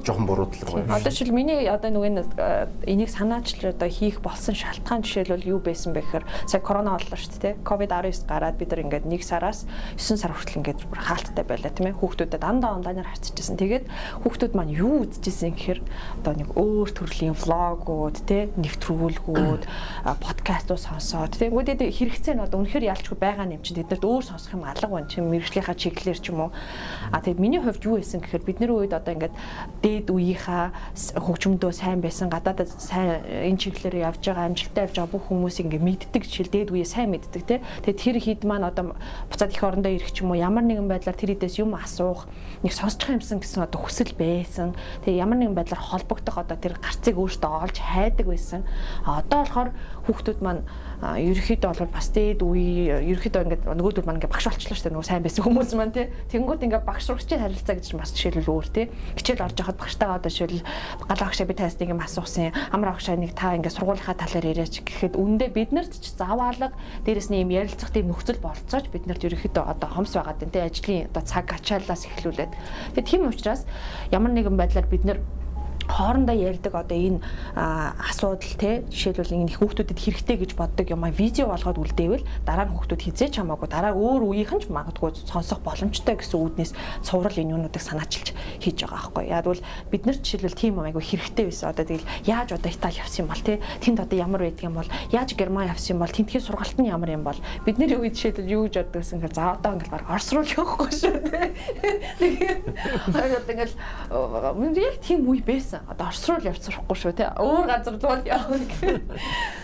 жоохон буруудлага байна. Одоо жишээл миний одоо нөгөө энийг санаачл одоо хийх болсон шалтгаан жишээлбэл юу байсан бэ гэхээр сая корона боллоо шүү дээ. Ковид 19 гараад бид нар ингээд 1 сараас 9 сар хүртэл ингээд хаалттай байлаа тийм ээ. Хүүхдүүдэд дандаа онлайнаар харьцажсэн. Тэгээд хүүхдүүд маань юу үзчихсэн гэхээр одоо нэг өөр төрлийн влогууд тийм нэвтрүүлгүүд подкастууд сонсоод тийм үүдээ хэрэгцээ нь одоо үнэхээр ялчгүй байгаа юм чинь тэднэрт өөр сонсох юм алга байна чинь мэрэгжлийнхаа чиглэлээр ч юм уу. А тэгээд миний хувьд юу байсан гэхээр бидний үед одоо ингээд дээд үеийнхаа хөгжмөдөө сайн байсан гадаадад сайн энэ чиглэлээр явж байгаа амжилттай явж байгаа бүх хүмүүс ингээ мэддэг жишээл дээд үе сайн мэддэг те. Тэгээд тэр хэд маань одоо буцаад их орондоо ирэх ч юм уу ямар нэгэн байдлаар тэр хэдээс юм асуух нэг сонсчих юмсан гэсэн одоо хүсэл байсан. Тэгээд ямар нэгэн байдлаар холбогдох одоо тэр гарцыг өөртөө олж хайдаг байсан. Одоо болохоор хүүхдүүд маань ерөөхдөө бол бас дээд үе ерөөхдөө ингээд нөгөөдөл маань ингээд багш болчихлоо шүү дээ нөгөө сайн байсан хүмүүс маань тий. Тэнгүүд ингээд багш сурагчийн харилцаа гэж бас жишээлбэл өөр тий. Хичээл орж яхад багштайгаа одоо жишээл гал багшаа би тайс нэг юм. Асуусан амар багшаа нэг та ингээд сургуулийнхаа талаар яриач гэхэд үндэ бид нарт ч зааваалга дээрэс нь юм ярилцах тийм нөхцөл болцооч бид нарт ерөөхдөө одоо хомс байгаад байна тий. Ажлын одоо цаг ачаалаас эхлүүлээд. Тэгээ тийм учраас ямар нэгэн байдлаар бид нар хоорондоо ярьдаг одоо энэ асуудал те жишээлбэл энэ хүүхдүүдэд хэрэгтэй гэж боддог юм а видео болгоод үлдээвэл дараа нь хүүхдүүд хизээч хамаагүй дараа өөр үеийнхэн ч магадгүй сонсох боломжтой гэсэн үүднээс цуврал энэ юунуудыг санаачилж хийж байгаа байхгүй. Бол бид нар жишээлбэл тийм айгүй хэрэгтэй байсан. Одоо тэгэл яаж одоо Итали явсан юм бол те тэнд одоо ямар байдаг юм бол яаж Герман явсан юм бол тентхийн сургалт нь ямар юм бол бидний үед жишээлбэл юу гэж боддог гэсэн хэрэг за одоо ингээл баг Орос руу л явахгүй шүү те. Тэгээд одоо ингээл яг тийм үе байсан байсан. Одоо Орос руу л явж сурахгүй шүү те. Өөр газар руу л явна гэх.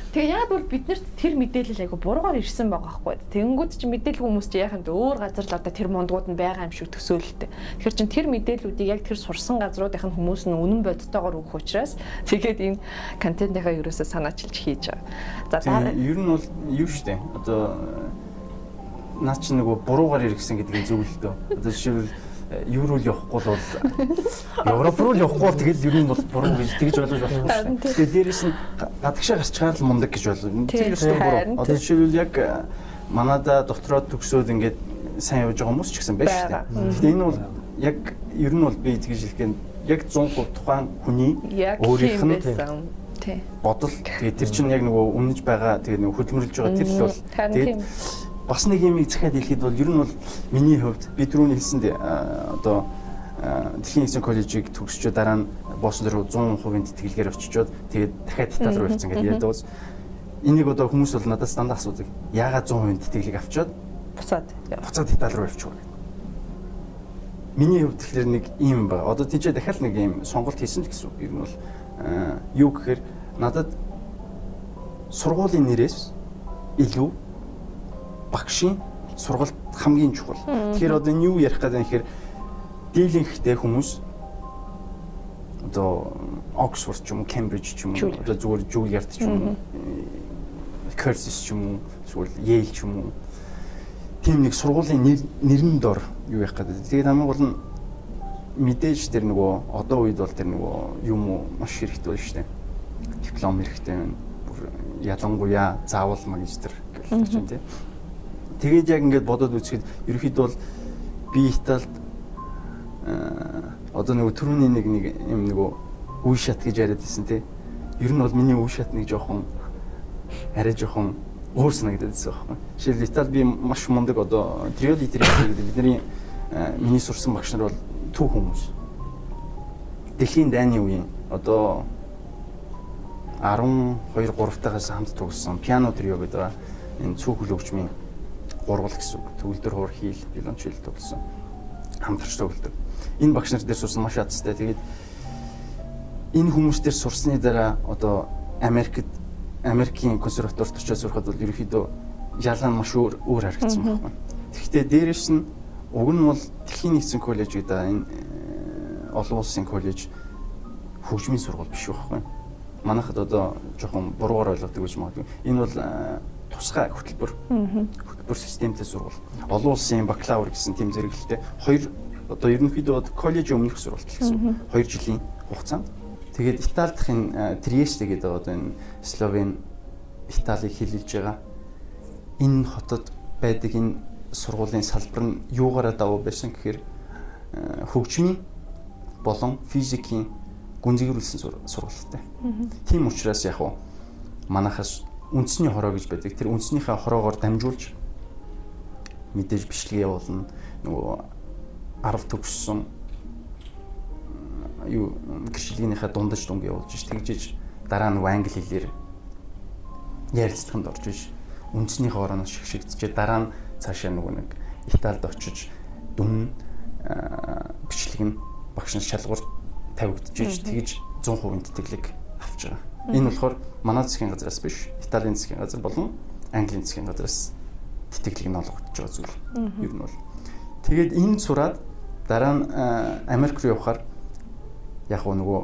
Тэгээ яг бол биднэрт тэр мэдээлэл айгу буруугаар ирсэн байгаа байхгүй. Тэнгүүд чи мэдээлэл хүмүүс чи яханд өөр газар л одоо тэр мундгууд нь байгаа юм шиг төсөөлөлтэй. Тэгэхээр чин тэр мэдээллүүдийг яг тэр сурсан газруудын хүмүүс нь үнэн бодтойгоор өгөх учраас тэгээд энэ контентынхаа ерөөсөө санаачилж хийж байгаа. За ер нь бол юу штэ. Одоо наа чи нөгөө буруугаар иргсэн гэдэг нь зөв л дөө. Одоо жишээлбэл еврол явахгүй бол Европ руу явахгүй бол тэгэл ер нь бол буруу гэж тэгж ойлгож болохгүй шүү дээ. Тэгээд дээрээс нь гадагшаа гарчгаар л мундаг гэж болно. Тэр өстө буруу. Одоо жишээлбэл яг э, манада доктороод төгсөөд ингээд сайн явж байгаа хүмүүс ч гэсэн байна шүү дээ. Гэхдээ энэ бол яг ер нь бол би тэгж хэлэх яг 100% тухайн хүний өөрийнх нь бодол тэгээд тэр чинь яг нөгөө өмнөж байгаа тэгээд нөгөө хөдөлмөрлөж байгаа тэр л бол тэгээд бас нэг юм захиад хэлэхэд бол ер нь бол миний хувьд би түрүүний хэлсэнд одоо Дэлхийн нэгэн коллежийг төгсчөө дараа нь Босton руу 100% тэтгэлгээр очичоод тэгээд дахиад Итали руу явцсан гэдэг яриад бас энийг одоо хүмүүс бол надаас дандаа асуудаг. Яагаад 100% тэтгэлийг авчоод буцаад буцаад Итали руу явчих вэ? Миний хувьд тэгэхээр нэг юм байна. Одоо тийчээ дахиад нэг юм сонголт хийсэн ч гэсэн ер нь бол юу гэхээр надад сургуулийн нэрээс илүү багшийн сургалт хамгийн чухал. Тэгэхээр одоо энэ юу ярих гэдэг нь гэхээр дийлэнхтэй хүмүүс одоо Оксфорд ч юм уу, Кембриж ч юм уу, одоо зүгээр Жулиард ч юм уу, Curtis ч юм уу, эсвэл Yale ч юм уу. Тийм нэг сургуулийн нэрэн дор юу ярих гэдэг. Тэгээд хамгийн гол нь мэдээж тэр нөгөө одоо үед бол тэр нөгөө юм уу маш хэрэгтэй байна шүү дээ. Диплом хэрэгтэй байна. Ялангуяа заавал магистр хэлж байна тийм. Тэгээд яг ингээд бодоод үзэхэд ерөөхдөө бол би Италид одоо нөгөө түрүүний нэг нэг юм нөгөө үе шат гэж яриад байсан тий. Ер нь бол миний үе шат нэг жоохон арай жоохон өөр санагдаад байсан байхгүй. Жишээл Итали би маш мундаг одоо Триоли Триоли гэдэг бидний миний сурсан багш нар бол төв хүмүүс. Дэлхийн дайны үеийн одоо 12 3 тагаас хамт тоглосон пиано трио гэдэг энэ цөөх хөлөгчмийн гурвал гэсэн үг. Төгөлдөр хуур хийл, виолончел тоглосон. Хамтарч тоглодог. Энэ багш нар дээр сурсан маш ядстай. Тэгээд энэ хүмүүс дээр сурсны дараа одоо Америкт Америкийн консерваторт очиж сурахад бол ерөөхдөө ялгаа нь маш өөр өөр харагдсан байхгүй. Тэгэхдээ дээрэс нь уг нь бол Дэлхийн нэгдсэн коллеж гэдэг энэ э, олон улсын коллеж хөгжмийн сургууль биш байхгүй. Манайхад одоо жоохон буруугаар ойлгодог гэж магадгүй. Энэ бол э, тусгай хөтөлбөр хөтөлбөр системтэй сургууль. Олон улсын бакалавр гэсэн тэм зэрэглэлтэй хоёр одоо ерөнхийдөө коллеж өмнөх сургалт гэсэн 2 жилийн хугацаанд тэгээд Итали дахын Триесте гэдэг одоо энэ Словен Италиг хэлэлж байгаа энэ хотод байдаг энэ сургуулийн салбар нь юугаараа давуу байсан гэхээр хөгжмийн болон физикийн гүнзгийрүүлсэн сургалттай. Тийм учраас яг уу манахаас үндэсний хороо гэж байдаг. Тэр үндэснийхээ хороогоор дамжуулж мэдээж бичлэгээ явуулна. Нөгөө 10 төгссөн юу гэрчлэгийнхээ дундаж дүнг явуулж ш тэгжиж дараа нь англи хэлээр ярилцлаганд орж ш үндэснийхээ орооноос шигшигдчихэд дараа нь цаашаа нөгөө нэг Италид очиж дүн бичлэг нь багш нар шалгуур тавигдчихж тэгж 100% тэтгэлэг авч байгаа. Энэ болохоор манай засгийн газраас биш, Италийн засгийн газар болон Английн засгийн газраас тэтгэлэг нь олгогдож байгаа зүйл. Ер нь бол. Тэгээд энэ сураад дараа нь Америк руу явхаар яг нөгөө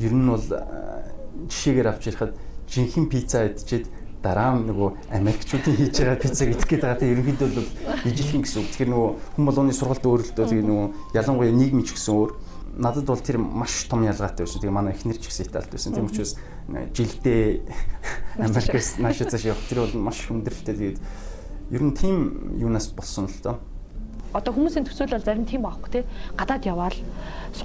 ер нь бол жишээгээр авч ярихад жинхэнэ пицца идчихэд дараа нь нөгөө Америкчуудын хийж байгаа пиццаг идэх гээд байгаа. Тэгээ ерөнхийдөө бол ижилхэн гэсэн үг. Тэгэхээр нөгөө хүн болгоны сургалт өөрөлдөө тэгээ нөгөө ялангуяа нийгмич гэсэн өөр надад бол тэр маш том ялгаатай байсан. Тэгээ манай эхнэр ч гэсэн Италид байсан. Тийм учраас жилдээ Америкээс наашаа цааш явах тэр бол маш хүндрэлтэй. Тэгээд ер нь тийм юунаас болсон л доо одоо хүмүүсийн төсөөл бол зарим тийм аахгүй те. Гадаад яваал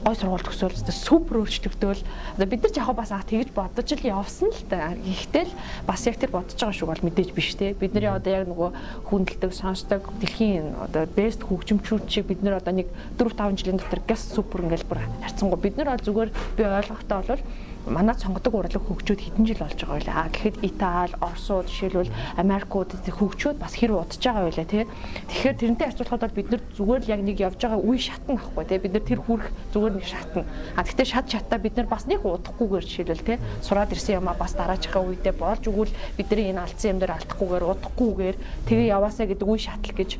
гой сургууль төсөөл супер өөрчлөгдөөл одоо бид нар ч яг бас тэгж бодож л явсан л та. Гэхдээ л бас яг тэр бодож байгаа шиг бол мэдээж биш те. Бидний одоо яг нөгөө хүндэлдэг сонсдог дэлхийн одоо бест хөгжимчүүд шиг бид нар одоо нэг 4 5 жилийн дотор газ супер ингээл бүр харцсангүй бид нар бол зүгээр би ойлгохтой бол манай сонгодог урлаг хөгжөөд хэдэн жил болж байгаа байлаа. А гэхэд Итали, Оросууд жишээлбэл Америкууд хөгжөөд бас хэр удаж байгаа байлаа тий. Тэгэхээр тэрнтэй харьцуулахад бол бид нар зүгээр л яг нэг явж байгаа үе шатна ахгүй тий. Бид нар тэр хүрх зүгээр нэг шатна. А гэхдээ шат шатаа бид нар бас нэг удахгүйгээр жишээлбэл тий. Сураад ирсэн юм а бас дараачихаа үедээ болж өгвөл бидний энэ алдсан юм дээр алдахгүйгээр удахгүйгээр тэгээ яваасаа гэдэг үе шатал гэж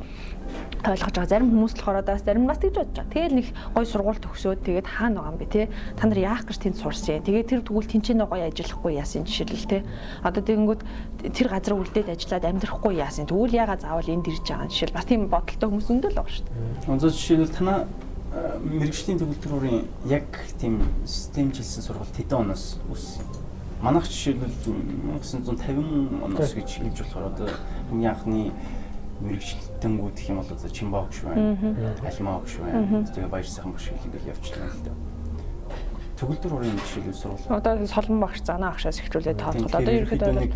ойлгож байгаа. Зарим хүмүүс болохоор бас зарим бас тэгж бодож байгаа. Тэгэл нэг гой сургууль төгсөөд тэгээд хаана байгаа юм бэ те? Та нар яах гэж тэнд сурсан. Тэгээд тэр тэгвэл тэнцэнэ гоё ажиллахгүй яасан жишээлбэл те. Одоо тэгэнгүүт тэр газар үлдээд ажиллаад амьдрахгүй яасан. Тэгвэл ягаад заавал энд ирж байгаа юм жишээл бас тийм бодолтой хүмүүс өндөл байгаа шүү дээ. Өнцөж жишээлбэл танаа мэрэгжлийн төгөлдрүүрийн яг тийм системжилсэн сургалт хэдэн оноос үссэн? Манайх жишээлбэл 1950 оноос гэж хэлж болохоор одоо хамгийн анхны мэрэгчлэлтэнгүүд гэх юм бол одоо Чимбаа багш байна. Алимаа багш байна. Тэгээ баяр сайхан багш гэх ингээл явчихлаа л дээ. Төгөлдөр урын жишээлбэл сурвал. Одоо солон багш занаа багшаас эхлүүлээд тооцоод одоо ерөөхдөө нэг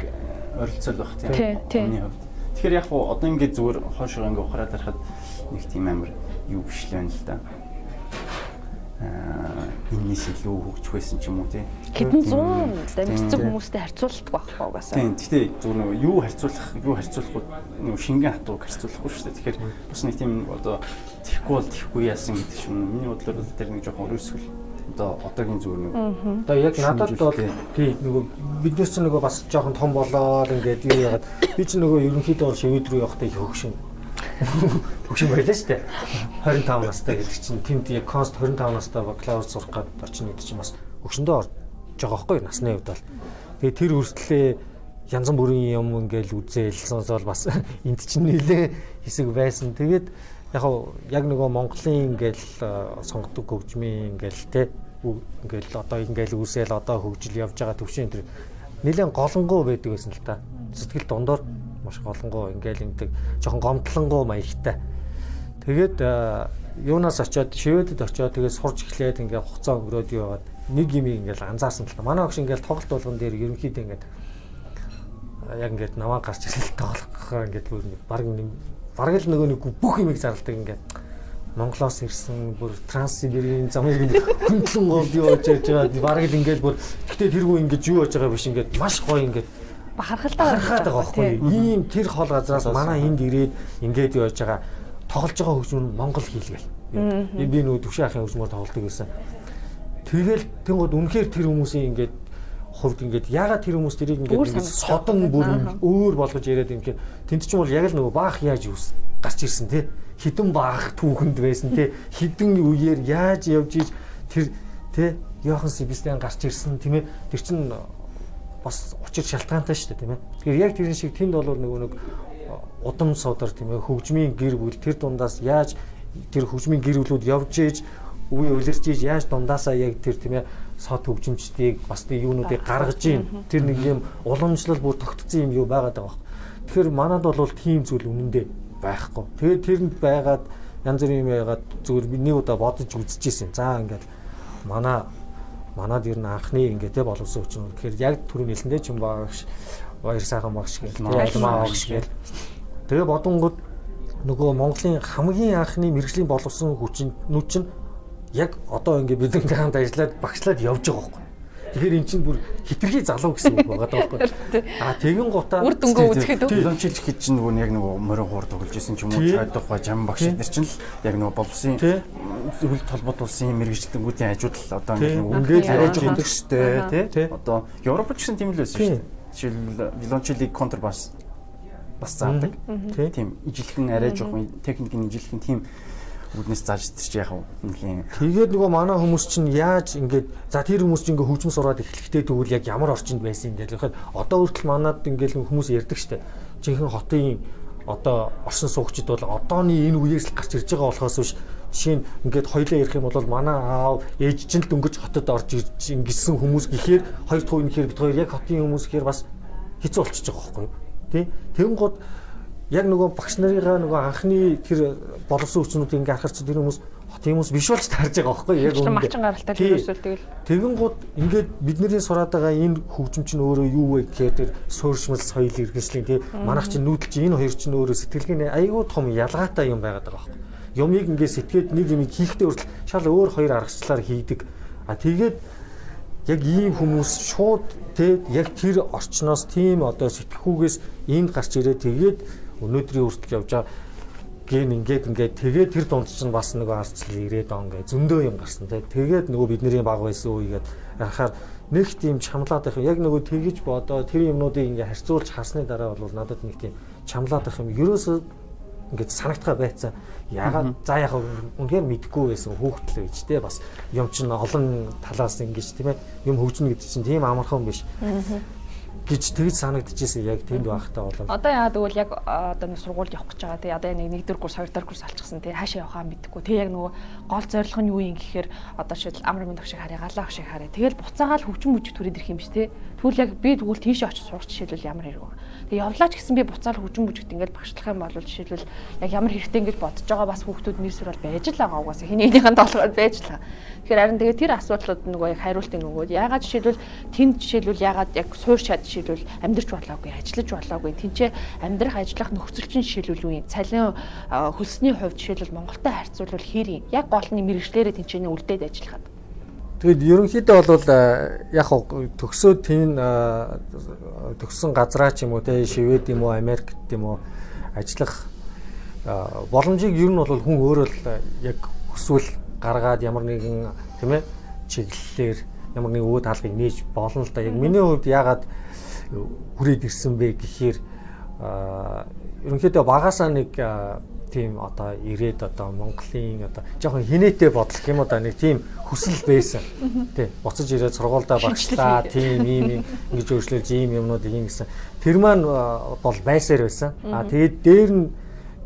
ойролцоол баг тийм. Тэгэхээр яг одоо ингээд зүгээр хоошоо ингээд ухраад харахад нэг тийм амар юу биш л байна л да энэс илүү хөгжих байсан ч юм уу тий. Хэдэн зуун дамжсан хүмүүстэй харьцуулдаг байхгүй угаасаа. Тийм. Гэхдээ зүгээр нөгөө юу харьцуулах, юу харьцуулахгүй нөгөө шингэн хатууг харьцуулахгүй шүү дээ. Тэгэхээр бас нэг тийм одоо тэхгүй бол тэхгүй яасан гэдэг шиг миний бодлоор бол тэр нэг жоохон өрөөсгөл одоо одоогийн зүгээр нэг одоо яг надад бол тий нөгөө биднес ч нөгөө бас жоохон том болоод ингээд юу яагаад би ч нөгөө ерөнхийдөө шивэд рүү явахдаа их хөгшин Хөгшин байлаа шүү дээ. 25 настай гэдэг чинь тэнд яг конст 25 настай бакалавр сурах гээд очно гэдэг чинь бас хөгшөндөө орж байгаа байхгүй насны хувьд бол. Тэгээ тэр хүртлээ янз бүрийн юм ингээл үзээл сонсоол бас энд чинь нэлээ хэсэг байсан. Тэгээд яг яг нөгөө Монголын ингээл сонгодог хөгжмийн ингээл те ингээл одоо ингээл үсээл одоо хөгжил явж байгаа төвшин тэр нэлээд голонгоо байдаг гэсэн л та. Сэтгэл дондор маш голонгоо ингээл ингэдэг жоохон гомдлонгоо маягтай. Тэгээд юунаас очиод шивэдэд очиод тэгээд сурч эхлээд ингээ хугацаа өнгөрөөд яваад нэг юм ингээл анзаарсан л та. Манай огш ингээл тоглолт болгон дээр ерөнхийдөө ингээд яг ингээд намаа гарч ирэл тоглох ингээд бүр баг бараг л нөгөө нэг бүх юмыг зарладаг ингээд Монголоос ирсэн бүр Транссибирийн замыг хөндлөн гол явж яаж байгаа бараг л ингээд бүр гэтээ тэргүй ингээд юу яаж байгаа биш ингээд маш гоё ингээд бахархалтай харахад байгаа байхгүй. Ийм тэр хол газраас манай энд ирээд ингээд яаж байгаа тоглож байгаа хөгжмөр Монгол хийлгээл. Би нөгөө төвшин ахын хөгжмөр тоглолдог гэсэн. Тэгэл тэнгууд үнэхээр тэр хүмүүсийн ингээд хувьд ингээд ягаад тэр хүмүүс тэрийг ингээд содон бүр өөр болгож яриад юм гэхээр тэнд чинь бол яг л нөгөө баах яаж юус гарч ирсэн те? Хідэн баах түүхэнд байсан те? Хідэн үеэр яаж явж иж тэр те? Йохан Себастьян гарч ирсэн. Тийм ээ тэр чин бас учир шалтгаантай шүү дээ тийм ээ. Тэгэхээр яг тэрэн шиг тэнд бол нөгөө нэг удам суудар тийм ээ хөгжмийн гэр бүл тэр дундаас яаж тэр хөгжмийн гэр бүлүүд явж ийж үе улирч ийж яаж дундаасаа яг тэр тийм ээ сод хөгжимчдийг бас тийм юунуудыг гаргаж ийн тэр нэг юм уламжлал бүр тогтцсон юм юу байгаад байгаа. Тэгэхээр манад бол тийм зүйл үнэндээ байхгүй. Тэгээд тэрэнд байгаад янз бүрийн юм яагаад зүгээр нэг удаа бодож үзчихсэн. За ингээд манай манад ер нь анхны ингээд те боловсон хүчин. Тэгэхээр яг түрүү нэлэндээ ч юм багш баяр сайхан багш гэх тийм алмаа багш гэх. Тэгээ бодонгод нөгөө Монголын хамгийн анхны мэрэгжлийн боловсон хүчин нүд чинь яг одоо ингээд бидэнтэй хамт ажиллаад багшлаад явж байгаа байхгүй. Тэгэхээр эн чинь бүр хитрхи залуу гэсэн үг байгаа даа байхгүй. А тэгэн гутаа үр дүнгөө үзэхэд боломжлж гэж чинь нөгөө яг нөгөө морин хуур тоглож исэн ч юм уу чадах ба жам багш нар чинь л яг нөгөө боловсон хөл толботулсан мэрэгчлэнгүүдийн ажууд л одоо ингээд арайж байгаа гэжтэй тий. Одоо Европ ч гэсэн тийм л байсан шүү дээ. Жишээл вилончелиг контрбас бас заадаг. Тийм ижилхэн арайж байгаа техникийн ижилхэн тийм үүднээс зааж ирчих яг нэлийн. Тэгээд нөгөө манай хүмүүс чинь яаж ингээд за тэр хүмүүс чинь ингээ хөгжим сураад эхлэхдээ тэгвэл яг ямар орчинд байсан юм дээр гэхэд одоо хүртэл манад ингээл хүмүүс ярьдаг штэ. Жинхэнэ хотын одоо оршин суугчид бол одооны энэ үеэс л гарч ирж байгаа болохоос биш жишээ нь ингээд хоёлаа ярих юм бол манай аав ээж чинь л дөнгөж хотод орж ирж ингэсэн хүмүүс гэхээр хоёр дахь үе нэхэр бид хоёр яг хотын хүмүүс гэхээр бас хэцүү болчихж байгаа байхгүй юу тий Тэгэн гот яг нөгөө багш нарыгаа нөгөө анхны тэр боловсон хүчнүүд ингээ харахаар чи тэр хүмүүс тийм хүмүүс биш болж таарж байгаа байхгүй яг үнэ. Малчин гаралтай тэрөөсөө тэгэл. Тэгэн гууд ингээд бидний сураад байгаа энэ хөгжим чинь өөрөө юу вэ гэхээр тэр суурьшмал соёл иргэншлийн тий манайх чинь нүүдэл чинь энэ хоёр чинь өөрөө сэтгэлгээний айгүй том ялгаатай юм байгаад байгаа байхгүй. Юмыг ингээ сэтгээд нэг юм хийхдээ хүртэл шал өөр хоёр аргачлалаар хийдэг. А тэгээд яг ийм хүмүүс шууд тий яг тэр орчноос тийм одоо сэтгхүүгээс энд гарч ирээ тэгээд өнөөдрийн хүртэл явж байгаа ген ингээд ингээд тэгээд тэр дунд чинь бас нөгөө арчлал ирээд он гэ зөндөө юм гарсан те. Тэгээд нөгөө бидний баг байсан үегээд харахаар нэг тийм чамлаад байх яг нөгөө тэгэж бодоо тэр юмнуудыг ингээд харьцуулж харсны дараа бол надад нэг тийм чамлаад байх юм. Ерөөсөө ингээд санагдхаа байцаа. Ягаад за яг үнээр мэдгүй байсан хүүхдэл байж те бас. Юм чинь олон талаас ингэж тийм ээ. Юм хөгжинэ гэдэг чинь тийм амархан биш гэж тэгж санагдчихсэн яг тэнд байхдаа болоо. Одоо яагаад гэвэл яг одоо нэг сургуульд явах гэж байгаа тий. Одоо нэг нэгдүгээр курс хоёрдугаар курс алчихсан тий. Хаашаа явахаа мэдэхгүй тий яг нөгөө гол зорилго нь юу юм гэхээр одоо шийдэл амар мэд өгшиг харъя галаа өгшиг харъя тэгэл буцаагаал хөгжим мүжиг төрөд ирэх юм биш тий. Тэгвэл яг би тэгвэл тийш очиж сурах жишээлбэл ямар хэрэг вэ тэг явлаач гэсэн би буцаал хөгжим мүжигт ингээд багшлах юм бол жишээлбэл яг ямар хэрэгтэй ингэж бодож байгаа бас хүүхдүүд нэрсэр бол байж л байгаа угаасаа хин нэгнийхэн толгойд байж л байгаа Тэгэхээр харин тэгээ тэр асуудлууд нөгөө яг хариултын өгөөд ягаад жишээлбэл тэнд жишээлбэл ягаад яг суурь чад жишээлбэл амьдрч болоогүй, ажиллаж болоогүй, тэнцээ амьдрах ажиллах нөхцөл чинь жишээлбэл үе. Цалин хөлсний хувьд жишээлбэл Монголтой харьцуулбал хэр юм? Яг гол нь мэрэгчлэрээ тэнцээний үлдээд ажиллахад. Тэгэд ерөнхийдөө бол яг төгсөөд тэн төгсөн газраа ч юм уу те Швед юм уу Америкт юм уу ажиллах боломжийг ер нь бол хүн өөрөө л яг хүсвэл гаргаад ямар нэгэн тийм ээ чиглэлээр ямар нэгэн өвөө таалгыг нээж болно л да. Яг миний хувьд ягаад хүрээд ирсэн бэ гэхээр ерөнхийдөө багасаа нэг тийм одоо ирээд одоо Монголын одоо жоохон хинээтэй бодлох юм одоо нэг тийм хүсэл байсан. Тий. Буцаж ирээд сургуультай багшлаа, тийм ийм ингэж өөрчлөж ийм юмнууд ийм гэсэн. Тэр маань бол байсаар байсан. А тэгээд дээр нь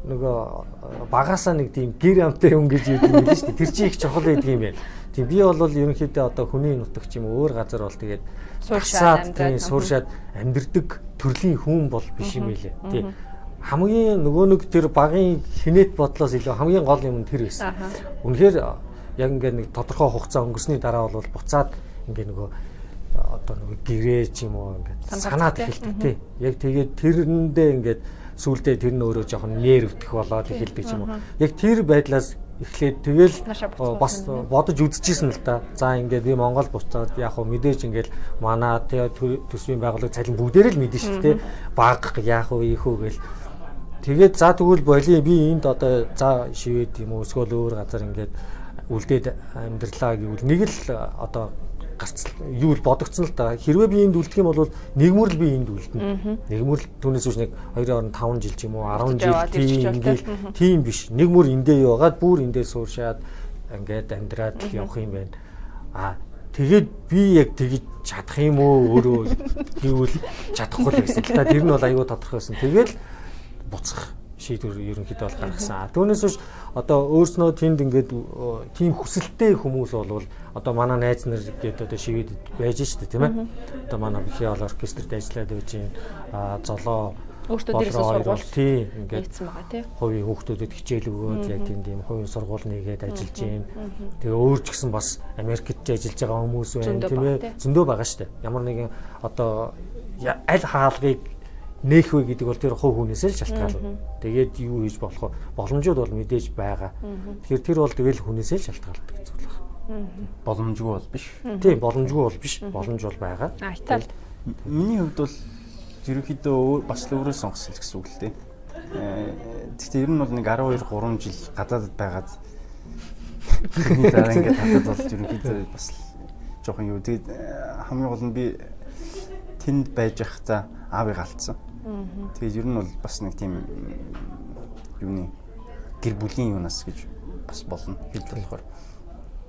нөгөө багасаа нэг тийм гэр амтай юм гэж яддаг юм шүү дээ. Тэр чинь их чухал байдаг юм байна. Тийм би бол ерөнхийдөө одоо хүний нутагч юм өөр газар бол тэгээд сууршаад тийм сууршаад амьдрдаг төрлийн хүн бол биш юм байлээ. Тийм хамгийн нөгөө нэг тэр багын хинэт бодлоос илүү хамгийн гол юм нь тэр байсан. Үнэхээр яг ингээд нэг тодорхой хугацаа өнгөрсний дараа бол буцаад ингээд нөгөө одоо нөгөө гэрээ ч юм уу ингээд санаад эхэлдэг тий. Яг тэгээд тэрэндээ ингээд сүулдэ тэр нь өөрөө жоохон нервдэх болоод эхэлдэг юм уу. Яг тэр байдлаас эхлээд тэгэл бас бодож үзчихсэн л да. За ингээд би Монгол буцаад яг хөө мэдээж ингээд манай төсвийн байгууллага цалин бүгдээр л мэдэн шүү дээ. Баг яах вэ, ийх үү гэл. Тэгээд за тэгвэл боли би энд одоо за шивэд юм уу эсвэл өөр газар ингээд үлдээд амьдралаа гэвэл нэг л одоо гарц юу л бодогцсон л да. Хэрвээ би энд үлдэх юм бол нэгмөр л би энд үлдэнэ. Нэгмөр л түүнээс үүш нэг 2.5 жил ч юм уу 10 жил тийм ингээл тийм биш. Нэгмөр эндээ яваад бүр эндээ сууршаад ингээд амьдраад явах юм байна. А тэгээд би яг тэгж чадах юм уу өөрөө гэвэл чадахгүй л байсан л да. Тэр нь бол аюу тодорхой байсан. Тэгэл буцах шийдвэр ерөнхийдөө бол гаргасан. Түүнээс биш одоо өөрснөө тэнд ингээд тийм хүсэлтэй хүмүүс болвол одоо манай найз нар гээд одоо шивэд байж штэ тийм ээ. Одоо манай бихи ол оркестрт ажиллаад байж а золоо Өөртөө дээрээс сургууль тий ингээд хийцэн байгаа тий. хувийн хүүхдүүдэд хичээл өгөөд яг тийм тийм хувийн сургууль нэгээд ажиллаж юм. Тэгээ өөр ч гэсэн бас Америкт ч ажиллаж байгаа хүмүүс байна тийм ээ. Зөндөө байгаа дээ. Ямар нэгэн одоо аль хаалгыг нээх вэ гэдэг бол тэр хувь хүнээсээ л шалтгаална. Тэгээд юу хийж болох боломжууд бол мэдээж байгаа. Тэгэхээр тэр бол тэгэл хүнээсээ л шалтгаалдаг зүйл байна. Боломжгүй бол биш. Тийм, боломжгүй бол биш. Боломж бол байгаа. А Итали. Миний хувьд бол ерөнхийдөө бас л өөрөө сонгосон л гэсэн үг л дээ. Гэхдээ ер нь бол нэг 12 3 жил гадаадд байгаад тэрний дараа ингээд хатад бол ерөнхийдөө бас жоохон юу тэгээд хамгийн гол нь би тэнд байж байхдаа аавыг алдсан. Тэгээд ер нь бол бас нэг тийм юуны гэр бүлийн юунаас гэж бас болно хэлж болохоор.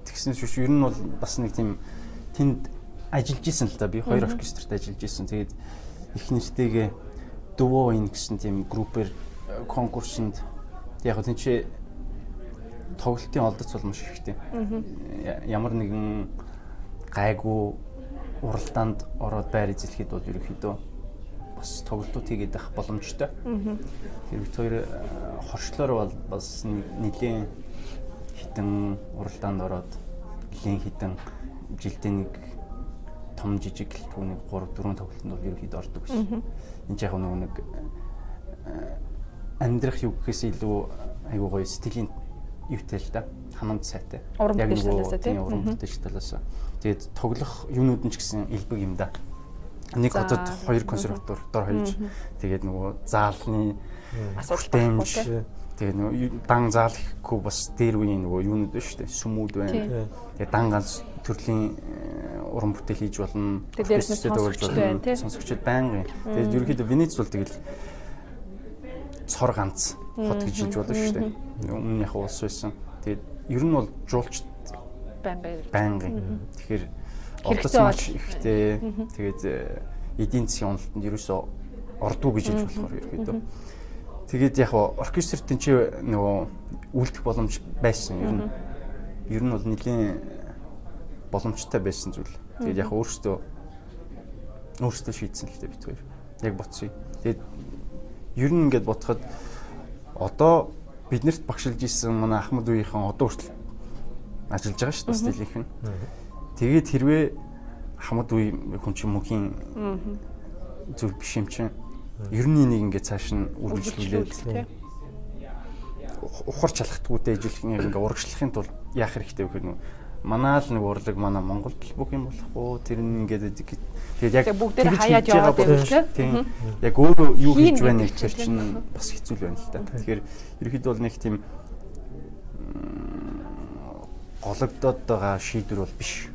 Тэгсэн шүү ер нь бол бас нэг тийм тэнд ажиллаж исэн л да би хоёр оркестрт ажиллаж исэн. Тэгээд их нэртэйгээ дөвөө ин гэсэн тийм группээр конкурсанд яг нь чи тоглолтын олдоц бол маш ихтэй. Ямар нэгэн гайгүй уралдаанд ороод байр эзлэхэд бол ерөөхдөө бас тоглолтууд хийгээд байх боломжтой. Тэр бид хоёр хоршлоор бол бас нэлийн хитэн уралдаанд ороод нэлийн хитэн жилдээ нэг том жижиг түүнийг 3 4 тоглолтод бол ерөөхдөө ордог гэсэн. Энд яг нэг нэг амьдрах юу гэхээс илүү айгуу гоё сэтгэлийн юутай л да ханамд сайтай. Яг нэг тийм уран бүтээлч талаас. Тэгээд тоглох юунууд нь ч гэсэн элбэг юм да нэг хотод хоёр консерватор дор хаяж тэгээд нөгөө заалны асуултамж тэгээд нөгөө дан заал ихгүй бас дээр үеийн нөгөө юунууд байна шүү дээ. Сүмүүд байна. Тэгээд дан ганц төрлийн уран бүтээл хийж болно. Тэгээд сонсогчд байна тий. Сонсогчд байнгын тэгээд ерөнхийдөө Венец бол тэгэл цор ганц хот гэж хэлж болно шүү дээ. өмнө яг улс байсан. Тэгээд ер нь бол жуулчд байнгын тэгэхээр Ордоц маш ихтэй. Тэгээд э, эдийн засгийн уналтанд ерөөсөө ордуу гэж хэлж болохоор ерөөдөө. Тэгээд яг оркестрт энэ чи нөгөө үлдэх боломж байсан ер нь. Ер нь бол нэлийн боломжтой байсан зүйл. Тэгээд яг өөрөөсөө өөрөөсөө шийдсэн л дээ бит хоёр. Яг боцсон. Тэгээд ер нь ингээд бодоход одоо биднэрт багшилж исэн манай Ахмад үеийнхэн одоо хүртэл ажиллаж байгаа шүү дээ стилийнх нь. Тэгээд хэрвээ хамад үе хүн чинь мөнхийн зүйл биш юм чинь ер нь нэг ингээд цааш нь үргэлжлүүлээд ухарч халахдаггүйтэй ижилхэн ингээ урагшлахын тулд яах хэрэгтэй вэ гэхээр манай л нэг урлаг манай Монголд л бүх юм болохгүй тэр нь ингээд тэгээд яг бүгдээр хаяад яваад байвал тийм яг өөрөө юу хийж байна гэж тэр чинь? бас хэцүү л байна л да. Тэгэхээр ерөөхдөө бол нэг тийм гологдоод байгаа шийдвэр бол биш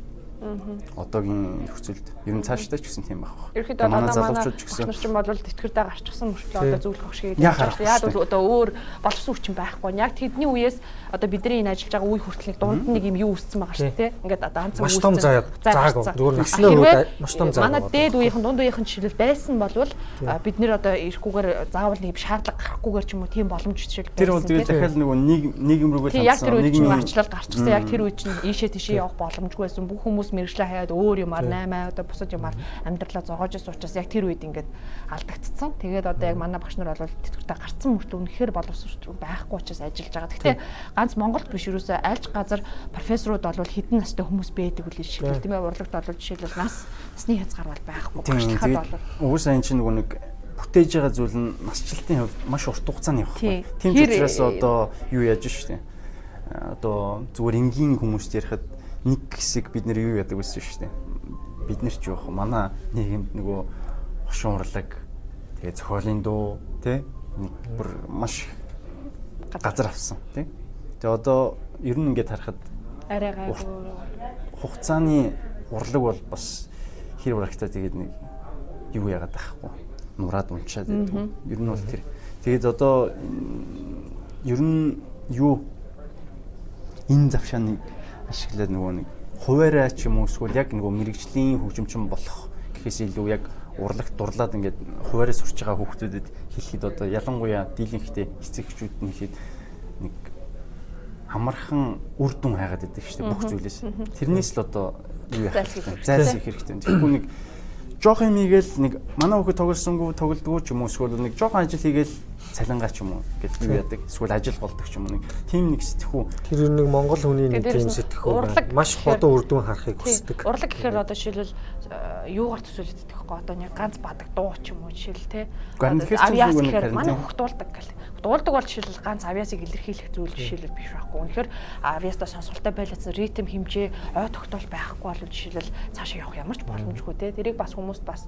одоогийн нөхцөлд ер нь цаашдаа ч гэсэн тийм байх баг. Ерөнхийдөө одоо манай залуучууд ч гэсэн нар чинь бол тэтгэрдээ гарчихсан мөртлөө одоо зөвлөх шиг яаж яад бол одоо өөр боловсон хүчин байхгүй. Яг тэдний үеэс одоо бидний энэ ажиллаж байгаа үе хүртэл дунд нэг юм юу үүссэн байгаа шүү дээ. Ингээд одоо үүссэн. Маш том заяаг зааг зүгээр наснаа маш том заяаг. Манай дээд үеийнхэн дунд үеийнхэн жишээлбэл байсан болвол бид нэр одоо ирэхгүйгээр заавал нэг шаардлага гарахгүйгээр ч юм уу тийм боломж жишээл байсан. Тэр бол тэгээд дахиад нөгөө нийгэм рүүгээ хандсан. Яг тэр үед чинь арчлал гарчихсан. Яг тэр үед чинь ийшээ тийшээ явах боломжгүй байсан. Бүх хүмүүс мэрэгчлээ хаяад өөр юмар 8 одоо бусад юмар амьдралаа зогоож суучаас яг тэр үед ингээд алдагдцсан. Тэгээд одоо яг манай багш нар бол тэтгэвртэ гарцсан мөртлөө үнэхээр боловсрол байхгүй учраас ажиллаж байгаа. Гэхдээ ганц Монголд биш юусоо альж газар профессорууд бол хідэн настай хүмүүс байдаг үл жишээлбэл тийм ээ урлагт бол жишээлбэл нас насны хязгаар бол байхгүй. Багшлахад бол угсаа энэ чинь нөгөө нэг бүтээж байгаа зүйл нь насжилтын хувьд маш урт хугацааны явах. Тийм ч учраас одоо юу яаж штэ. Одоо зүгээр энгийн хүмүүст ярихад нэг хэсэг бид нэр юу яадаг байсан шүү дээ. Бид нар ч явах манай нийгэмд нөгөө хошин урлаг тэгээ зохиолын дуу тий нэг бүр маш газар авсан тий. Тэгээ одоо ер нь ингээд харахад арай гайгүй хугацааны урлаг бол бас хэр урагтаа тэгээд нэг юу яагаад байхгүй нураад унчаад байдаг. Ер нь бол тэр тэгээд одоо ер нь юу энэ завшааныг ашиглаад нөгөө нэг хуваараа ч юм уу эсвэл яг нөгөө мэрэгжлийн хөгжимчин болох гэхээс илүү яг урлагт дурлаад ингээд хуваараа сурч байгаа хүүхдүүдэд хэлэхэд одоо ялангуяа дийлэнхтэй эцэгчүүд нь хэлэхэд нэг хамархан үр дүн хайгаад байдаг шүү дээ бүх зүйлээс. Тэрнээс л одоо юу яах вэ? Зайлс их хэрэгтэй. Тэгэхгүй нэг жоох юм хийгээл нэг манай хүүхэд тоглосонгүй тоглодгоо ч юм уу эсвэл нэг жоохон ажил хийгээл цалингаа ч юм уу гэж юу яадаг эсвэл ажил болдог ч юм уу нэг. Тийм нэг сэтгхүү тэр нэг монгол хүний нэг тийм сэтгхүү маш ходон үр дүн харахыг хүсдэг. урлаг гэхээр одоо жишээлбэл э, юугаар төсөөлөд тэгэхгүй одоо нэг ганц бадаг дуу ч юм уу жишээл те авиас гэхээр манай хүүхд дуулдаг гэл дуулдаг бол жишээлбэл ганц авиасыг илэрхийлэх зүйл жишээлбэл биш байхгүй. Үнэхээр авиастаа сонсголтой байлцсан ритм хэмжээ ой тогтоол байхгүй бол жишээлбэл цаашаа явах ямар ч боломжгүй те тэрийг бас хүмүүст бас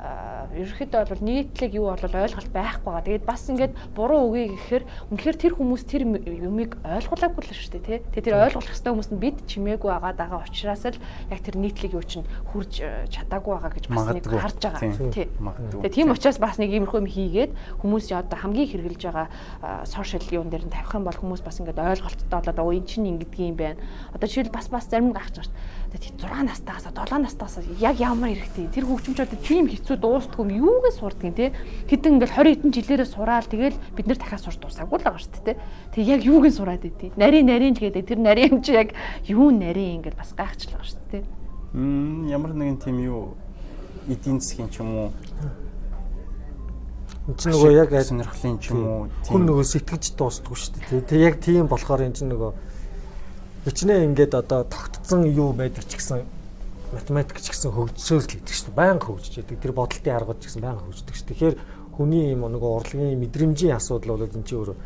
ерөөхдөө бол нийтлэг юу бол ойлголт байхгүй байгаа. Тэгээд бас ингээд буруу үгүй гэхээр үнэхээр тэр хүмүүс тэр юмыг ойлгуулаагүй л шүү дээ тий. Тэгээд тэр ойлгох хэвээр хүмүүс нь бид чимээгүй байгаа дага учраас л яг тэр нийтлэг юу чинь хурж чадаагүй байгаа гэж бас нэг харж байгаа. Тий. Тэгээд тийм учраас бас нэг иймэрхүү юм хийгээд хүмүүс одоо хамгийн хэрэгжилж байгаа сошиал юун дээр нь тавих юм бол хүмүүс бас ингээд ойлголттой болоод оо эн чинь ингэдэг юм байна. Одоо жишээл бас бас зарим гарч дээ Тэгээд 6 настайгаас 7 настайгаас яг ямар хэрэгтэй? Тэр хөгжимчүүд тийм хэцүү дуустдаг юм. Юугээ сурдаг те? Хэдэн ингээл 20 хэдэн жилээрээ сураал тэгэл бид нэр дахиад сурч дуусаагүй л байгаа шүү дээ те. Тэг яг юугийн сураад идэв? Нарийн нарийн ч гэдэг. Тэр нарийн юм чи яг юу нарийн ингээл бас гайхчлаа шүү дээ те. М ямар нэгэн тийм юу эдийн засгийн ч юм уу? Энд чинь нөгөө яг сонирхлын ч юм уу хүн нөгөө сэтгэж дуустдаг шүү дээ. Тэг яг тийм болохоор энэ чинь нөгөө хичнээн ингээд одоо тогтцсон юу байдаг ч гэсэн математик ч гэсэн хөгжсөөл л гэдэг шүү. Баян хөгжиж яадаг. Тэр бодолтын аргууд ч гэсэн баян хөгждөг шүү. Тэгэхээр хүний юм нөгөө урлагийн мэдрэмжийн асуудал бол энэ чинь өөрөө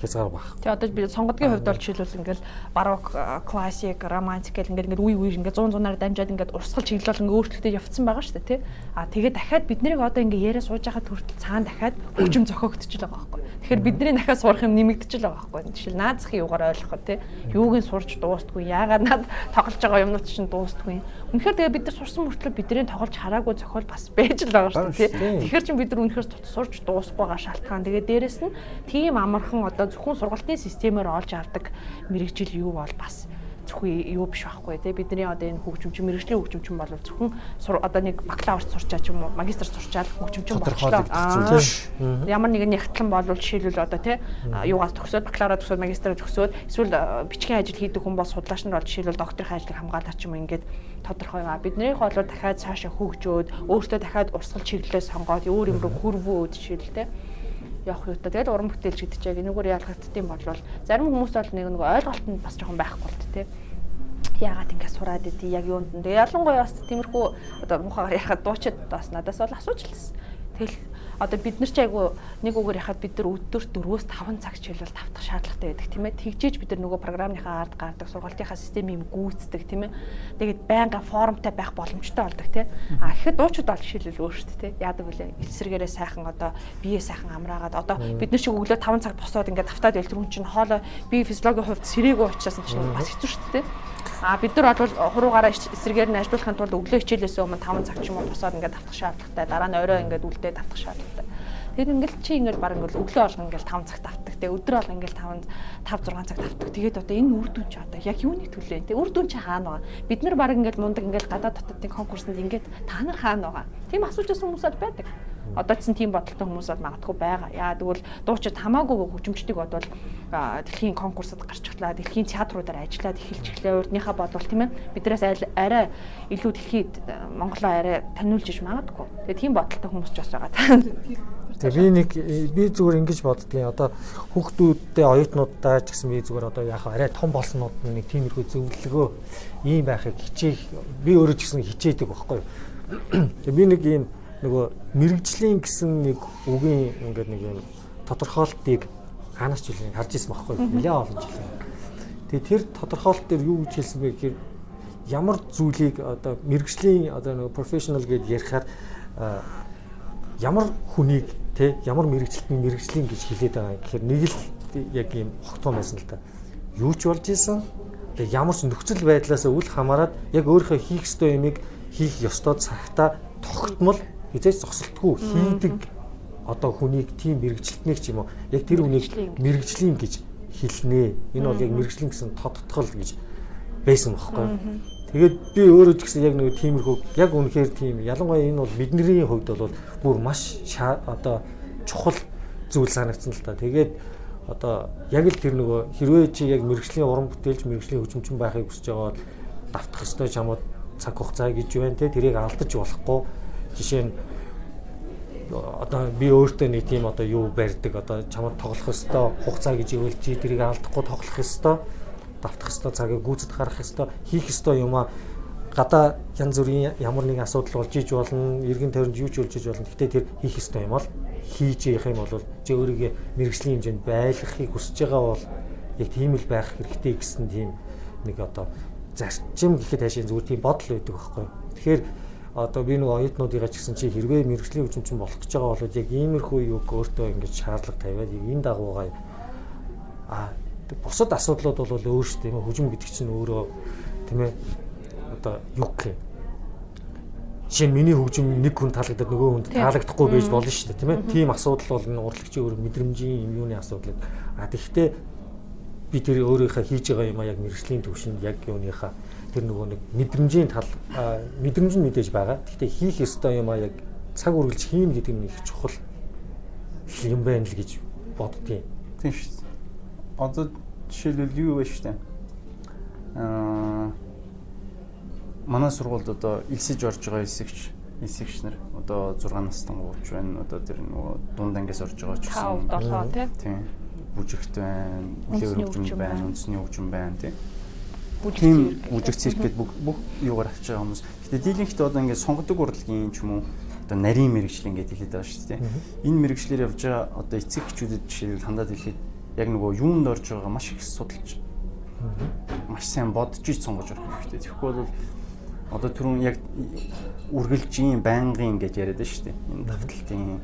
хязгаар баг. Тэгээ одоо би сонгодгийн хувьд бол жишээлбэл ингээл барок, классик, романтик гэл ингээл ингээд үе үе ингээд 100 100-аар дамжаад ингээд урсгал чиглэл ингээд өөрчлөлтөд явцсан байгаа шүү дээ тий. А тэгээ дахиад бид нарыг одоо ингээд яриа сууж байхад хүртэл цаана дахиад хөгжим зохиогдчихл байгаа байхгүй. Тэгэхээр бидний дахиад сурах юм нэмэгдчихл байгаа байхгүй. Жишээл наад захын юугаар ойлгоход тий. Юуг нь сурч дуустгүй, яагаад наад тоглож байгаа юмнууд чинь дуустгүй. Үнэхээр тэгээ бид нар сурсан мөртлөө бидний тоглож хараагүй зохиол бас байж л байгаа шүү дээ. Тэгэхээр чин бид нар үнэхээр сурч дуусахгүй байгаа шалтгаан. Тэгээ дээрэс нь тийм амархан одоо зөвхөн сургалтын системээр олж авдаг мэрэгжил юу бол бас зөвхөн юу биш байхгүй тий бидний одоо энэ хөгжимчин мэрэгжлийн хөгжимчин бол зөвхөн одоо нэг бакалаврт сурчаа ч юм уу магистр сурчаал хөгжимчин болчлоо ямар нэгэн ягтлан бол жишээлбэл одоо тий юугаас төгсөөд бакалавра төгсөөд магистр төгсөөд эсвэл бичгийн ажил хийдэг хүн бол судлаач нар бол жишээлбэл докторийн ажлыг хамгаалаад ч юм ингээд тодорхой байгаа биднийх бол дахиад цаашаа хөгжөөд өөртөө дахиад урсгал чиглэлээ сонгоод өөр юм руу хүрвөө жишээл тий явах юутай. Тэгэл уран бүтээлч гэдэг чинь энэгээр ялгагддсан болвол зарим хүмүүс бол нэг нэг ойлголт нь бас жоохон байхгүй л тээ яагаад ингэ сураад идэв яг юунд нь. Ялангуяа бас тиймэрхүү одоо мухагаар яхад дуучид бас надаас бол асууж л байсан. Тэгэл одоо бид нар ч айгу нэг үгээр яхад бид нар өдөр 4-өөс 5 цаг чиглэл тавтах шаардлагатай байдаг тийм ээ. Тэгжээж бид нар нөгөө програмынхаа ард гардаг сургалтынхаа системийг гүйцэтгэх тийм ээ. Тэгээд байнга формтой байх боломжтой болдог тийм. А гэхэд дуучид бол жишээлбэл өөр шүү дээ тийм. Яадаг вүлээ эсрэгээрээ сайхан одоо бие сайхан амраагаад одоо бид нар шиг өглөө 5 цаг босоод ингээд тавтаад байл түрүүн чинь хоолой бие физиологийн хувьд сэрээгүй учраас чинь бас хэцүү шүү дээ. А бид нар бол хуруугаараа эсрэгээр нь ажиллахын тулд өглөө хичээлээс өмнө 5 цаг ч юм уу босоод ингээд тавтах шаардлагатай. Дараа нь орой ингээд үлдээ тавтах шаардлагатай. Тэгээд ингээл чи ингээл баг ингээл өглөө болгон ингээл 5 цаг тавтдаг. Тэгээд өдөр болгон ингээл 5 5 6 цаг тавтдаг. Тэгээд одоо энэ үр дүн чи одоо яг юуны төлөө те үр дүн чи хаана байгаа? Бид нар баг ингээл мундаг ингээл гадаад дотоодын конкурсанд ингээд та нар хаана байгаа? Тийм асууж байсан хүмүүс бол байдаг одоо ч тийм бодолтой хүмүүс бол магадгүй байгаа. Яа тэгвэл дуучид хамаагүй хөгжимчдийг бодвол дэлхийн конкурсад гарч ирлаа, дэлхийн театруудаар ажиллаад эхэлж эхлэе. Урдныхаа бодвол тийм ээ биднээс арай илүү дэлхийд Монголоо арай таниулж иж магадгүй. Тэгээ тийм бодолтой хүмүүс ч бас байгаа. Тэгээ би нэг би зүгээр ингэж боддгийн одоо хүүхдүүдтэй оюутнуудтай ч гэсэн би зүгээр одоо яг арай том болснууд нэг тиймэрхүү зөвлөгөө ийм байхыг хичээх би өөрөө ч гэсэн хичээдэг байхгүй юу. Тэгээ би нэг ийм нөгөө мэрэгжлийн гэсэн нэг үгийн ингээд нэг юм тодорхойлтыг хаанаас ч үл харж ирсэн байхгүй нэлээ олон жил. Тэгээ тэр тодорхойлт дээр юу гэж хэлсэн бэ гэхээр ямар зүйлийг одоо мэрэгжлийн одоо нөгөө professional гэдээ ярихаар ямар хүнийг те ямар мэрэгчлэлтний мэрэгжлийн гэж хэлээд байгаа. Тэгэхээр нэг л яг юм хогтон байсан л та. Юу ч болж исэн. Тэгээ ямар ч нөхцөл байдлаас үл хамааран яг өөрийнхөө хийх ёстой юмыг хийх ёстой цагта тогтмол хизээж зогсолтгүй хийдэг одоо хүнийг тийм мэрэгчлэтнэг ч юм уу яг тэр хүнийг мэрэгжлийн гэж хэлнэ. Энэ бол яг мэрэгжлийн гэсэн тодтгол гэж байсан бохоггүй. Тэгээд би өөрөө ч гэсэн яг нэг тиймэрхүү яг үнэхээр тийм ялангуяа энэ бол бидний хувьд бол бүр маш одоо чухал зүйл санагдсан л та. Тэгээд одоо яг л тэр нөгөө хэрвээ чи яг мэрэгжлийн уран бүтээлч мэрэгжлийн хөгжимчин байхыг хүсэж байгаа бол давтах ёстой чамд цаг хугацаа гэж байна те? Тэрийг алдаж болохгүй. Жишээ нь одоо би өөртөө нэг тийм одоо юу барьдаг одоо чамд тоглох ёстой хугацаа гэж ивэл чи тэрийг алдахгүй тоглох ёстой давтах ёстой цагийг гүйцэд гаргах ёстой хийх ёстой юм а гадаа янз бүрийн ямар нэгэн асуудал болж иж болно эргэн тойронд юу ч болж иж болно гэхдээ тэр хийх ёстой юм бол хийж явах юм бол чи өөрийгөө мэрэгжлийн хэмжээнд байлгахыг хүсэж байгаа бол яг тийм л байх хэрэгтэй гэсэн тийм нэг одоо зарчим гэхэд хаашаа зүгээр тийм бодол байдаг байхгүй. Тэгэхээр одоо би нэг оюутнуудыгаа ч гэсэн чи хэрвээ мэрэгжлийн хүчинчин болох гэж байгаа бол яг иймэрхүү юг өөртөө ингэж шаардлага тавиад энэ дагуугаа а бусад асуудлууд бол өөр шүү дээ. Хүжим гэдэг чинь өөрөө тийм ээ одоо юу гэх юм Жишээ нь миний хөгжим нэг хүн таалагдаад нөгөө хүнд таалагдахгүй байж болно шүү дээ тийм ээ. Тийм асуудал бол энэ урлагчийн өөр мэдрэмжийн юм юуны асуудал. А тэгэхдээ би тэр өөрийнхөө хийж байгаа юм а яг мэрэгжлийн төвшөнд яг юуныхаа тэр нөгөө нэг мэдрэмжийн тал мэдрэмж нь мэдээж байгаа. Гэхдээ хийх ёстой юм а яг цаг үргэлж хийн гэдэг нь их чухал юм байна л гэж боддгийн. Тийм шүү. Одоо жишээлбэл юу вэ шүү дээ. Аа манай сургуульд одоо элсэж орж байгаа эсэгч эсэгч нар одоо 6 настай гооч байна. Одоо тэр нөгөө дунд ангиас орж байгаа ч гэсэн 5 7 тийм. Бүжигт байна, үлээр хөгжим байна, үндэсний хөгжим байна тийм. Тийм бүжиг цирк гэдэг бүх бүх юугаар авч байгаа хүмүүс. Гэтэ дийлэнхт одоо ингээд сонгодог урлагийн ч юм уу одоо нарийн мэрэгжил ингээд хэлээд байгаа шүү дээ. Энэ мэрэгжлэр явж байгаа одоо эцэг эхчүүдэд жишээ хандаад хэлэхэд яг нөгөө юунд орж байгаа маш их судалж маш сайн бодож иж сонгож орох хэрэгтэй. Тэгэхгүй бол одоо түрүүн яг үргэлжийн байнгын гэж яриад байна шүү дээ. Энэ давталтын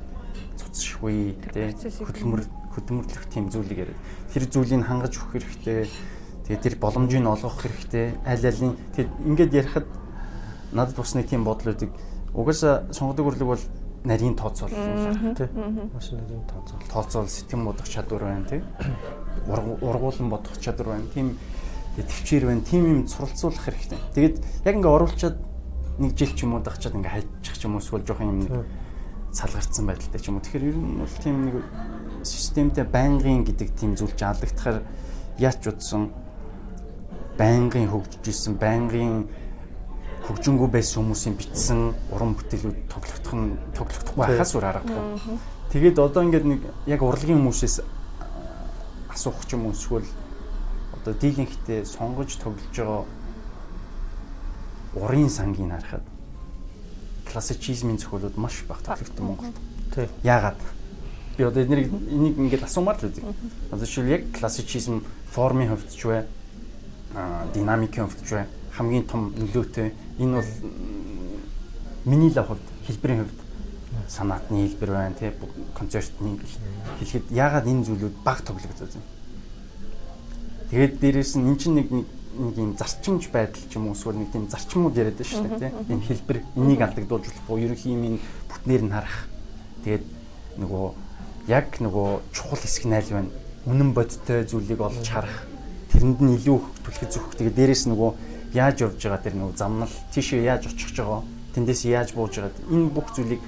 цуцшгүй тий хөдөлмөр хөдөлмөрлөх тийм зүйлийг яриад. Тэр зүйлийг хангаж өгөх хэрэгтэй. Тэгээ тэр боломжийг олгох хэрэгтэй. Аль алин тэр ингээд ярихад надад бас нэг тийм бодлоодыг угаасаа сонгодог үрлэг бол нарийн тооцоол тий. Маш нарийн тооцоол тооцоол сэтгэн бодох чадвар байна тий. Ургуулan бодох чадвар байна. Тийм төвчээр байна. Тим юм суралцуулах хэрэгтэй. Тэгээд яг ингээ оруулчаад нэг жил ч юм уу дагчаад ингээ хайчих ч юм уу эсвэл жоохон юм салгарцсан байдалтай ч юм уу. Тэгэхээр ер нь бол тийм нэг системтэй байнгын гэдэг тийм зүйл чинь алдагдахаар яач удсан? Байнгын хөгжиж исэн байнгын хөгжингүү байсан хүмүүсийн бичсэн уран бүтээлүүд тоглогдох нь тоглогдохгүй хахаас үр аргагүй. Тэгээд одоо ингээд нэг яг урлагийн хүмүүсээс асуух ч юм уу эсвэл одоо дийлэнхтэй сонгож тоглож байгаа урын сангийн харахад классицизмын зохиолууд маш бага тоглогдсон Монголд. Тий. Яагаад? Би одоо энийг энийг ингээд асуумаар л үзье. Одоо жишээл яг классицизм формын хувьд ч бай, а динамикийн хувьд ч бай хамгийн том нөлөөтэй. Энэ бол миний л хувьд хэлбэрийн хувьд санаатны хэлбэр байна тий концертны хэлэхэд. Яагаад энэ зүйлүүд баг тоглогдож байна Тэгээд дээрэс нь эн чинь нэг нэг юм зарчимж байдал ч юм уу эсвэл нэг тийм зарчмууд яриад байна шүү дээ тийм энэ хэлбэр энийг алдагдуулж болохгүй ерөнхий юм бүтнээр нь харах. Тэгээд нөгөө яг нөгөө чухал хэсэг найл байна. Үнэн бодтой зүйлийг олж харах. Тэрэнд нь илүү түлхэж зөвөх тэгээд дээрэс нөгөө яаж явж байгаа тэр нөгөө замнал тийшээ яаж очих байгаа тэндээс яаж бууж байгаа энэ бүх зүйлийг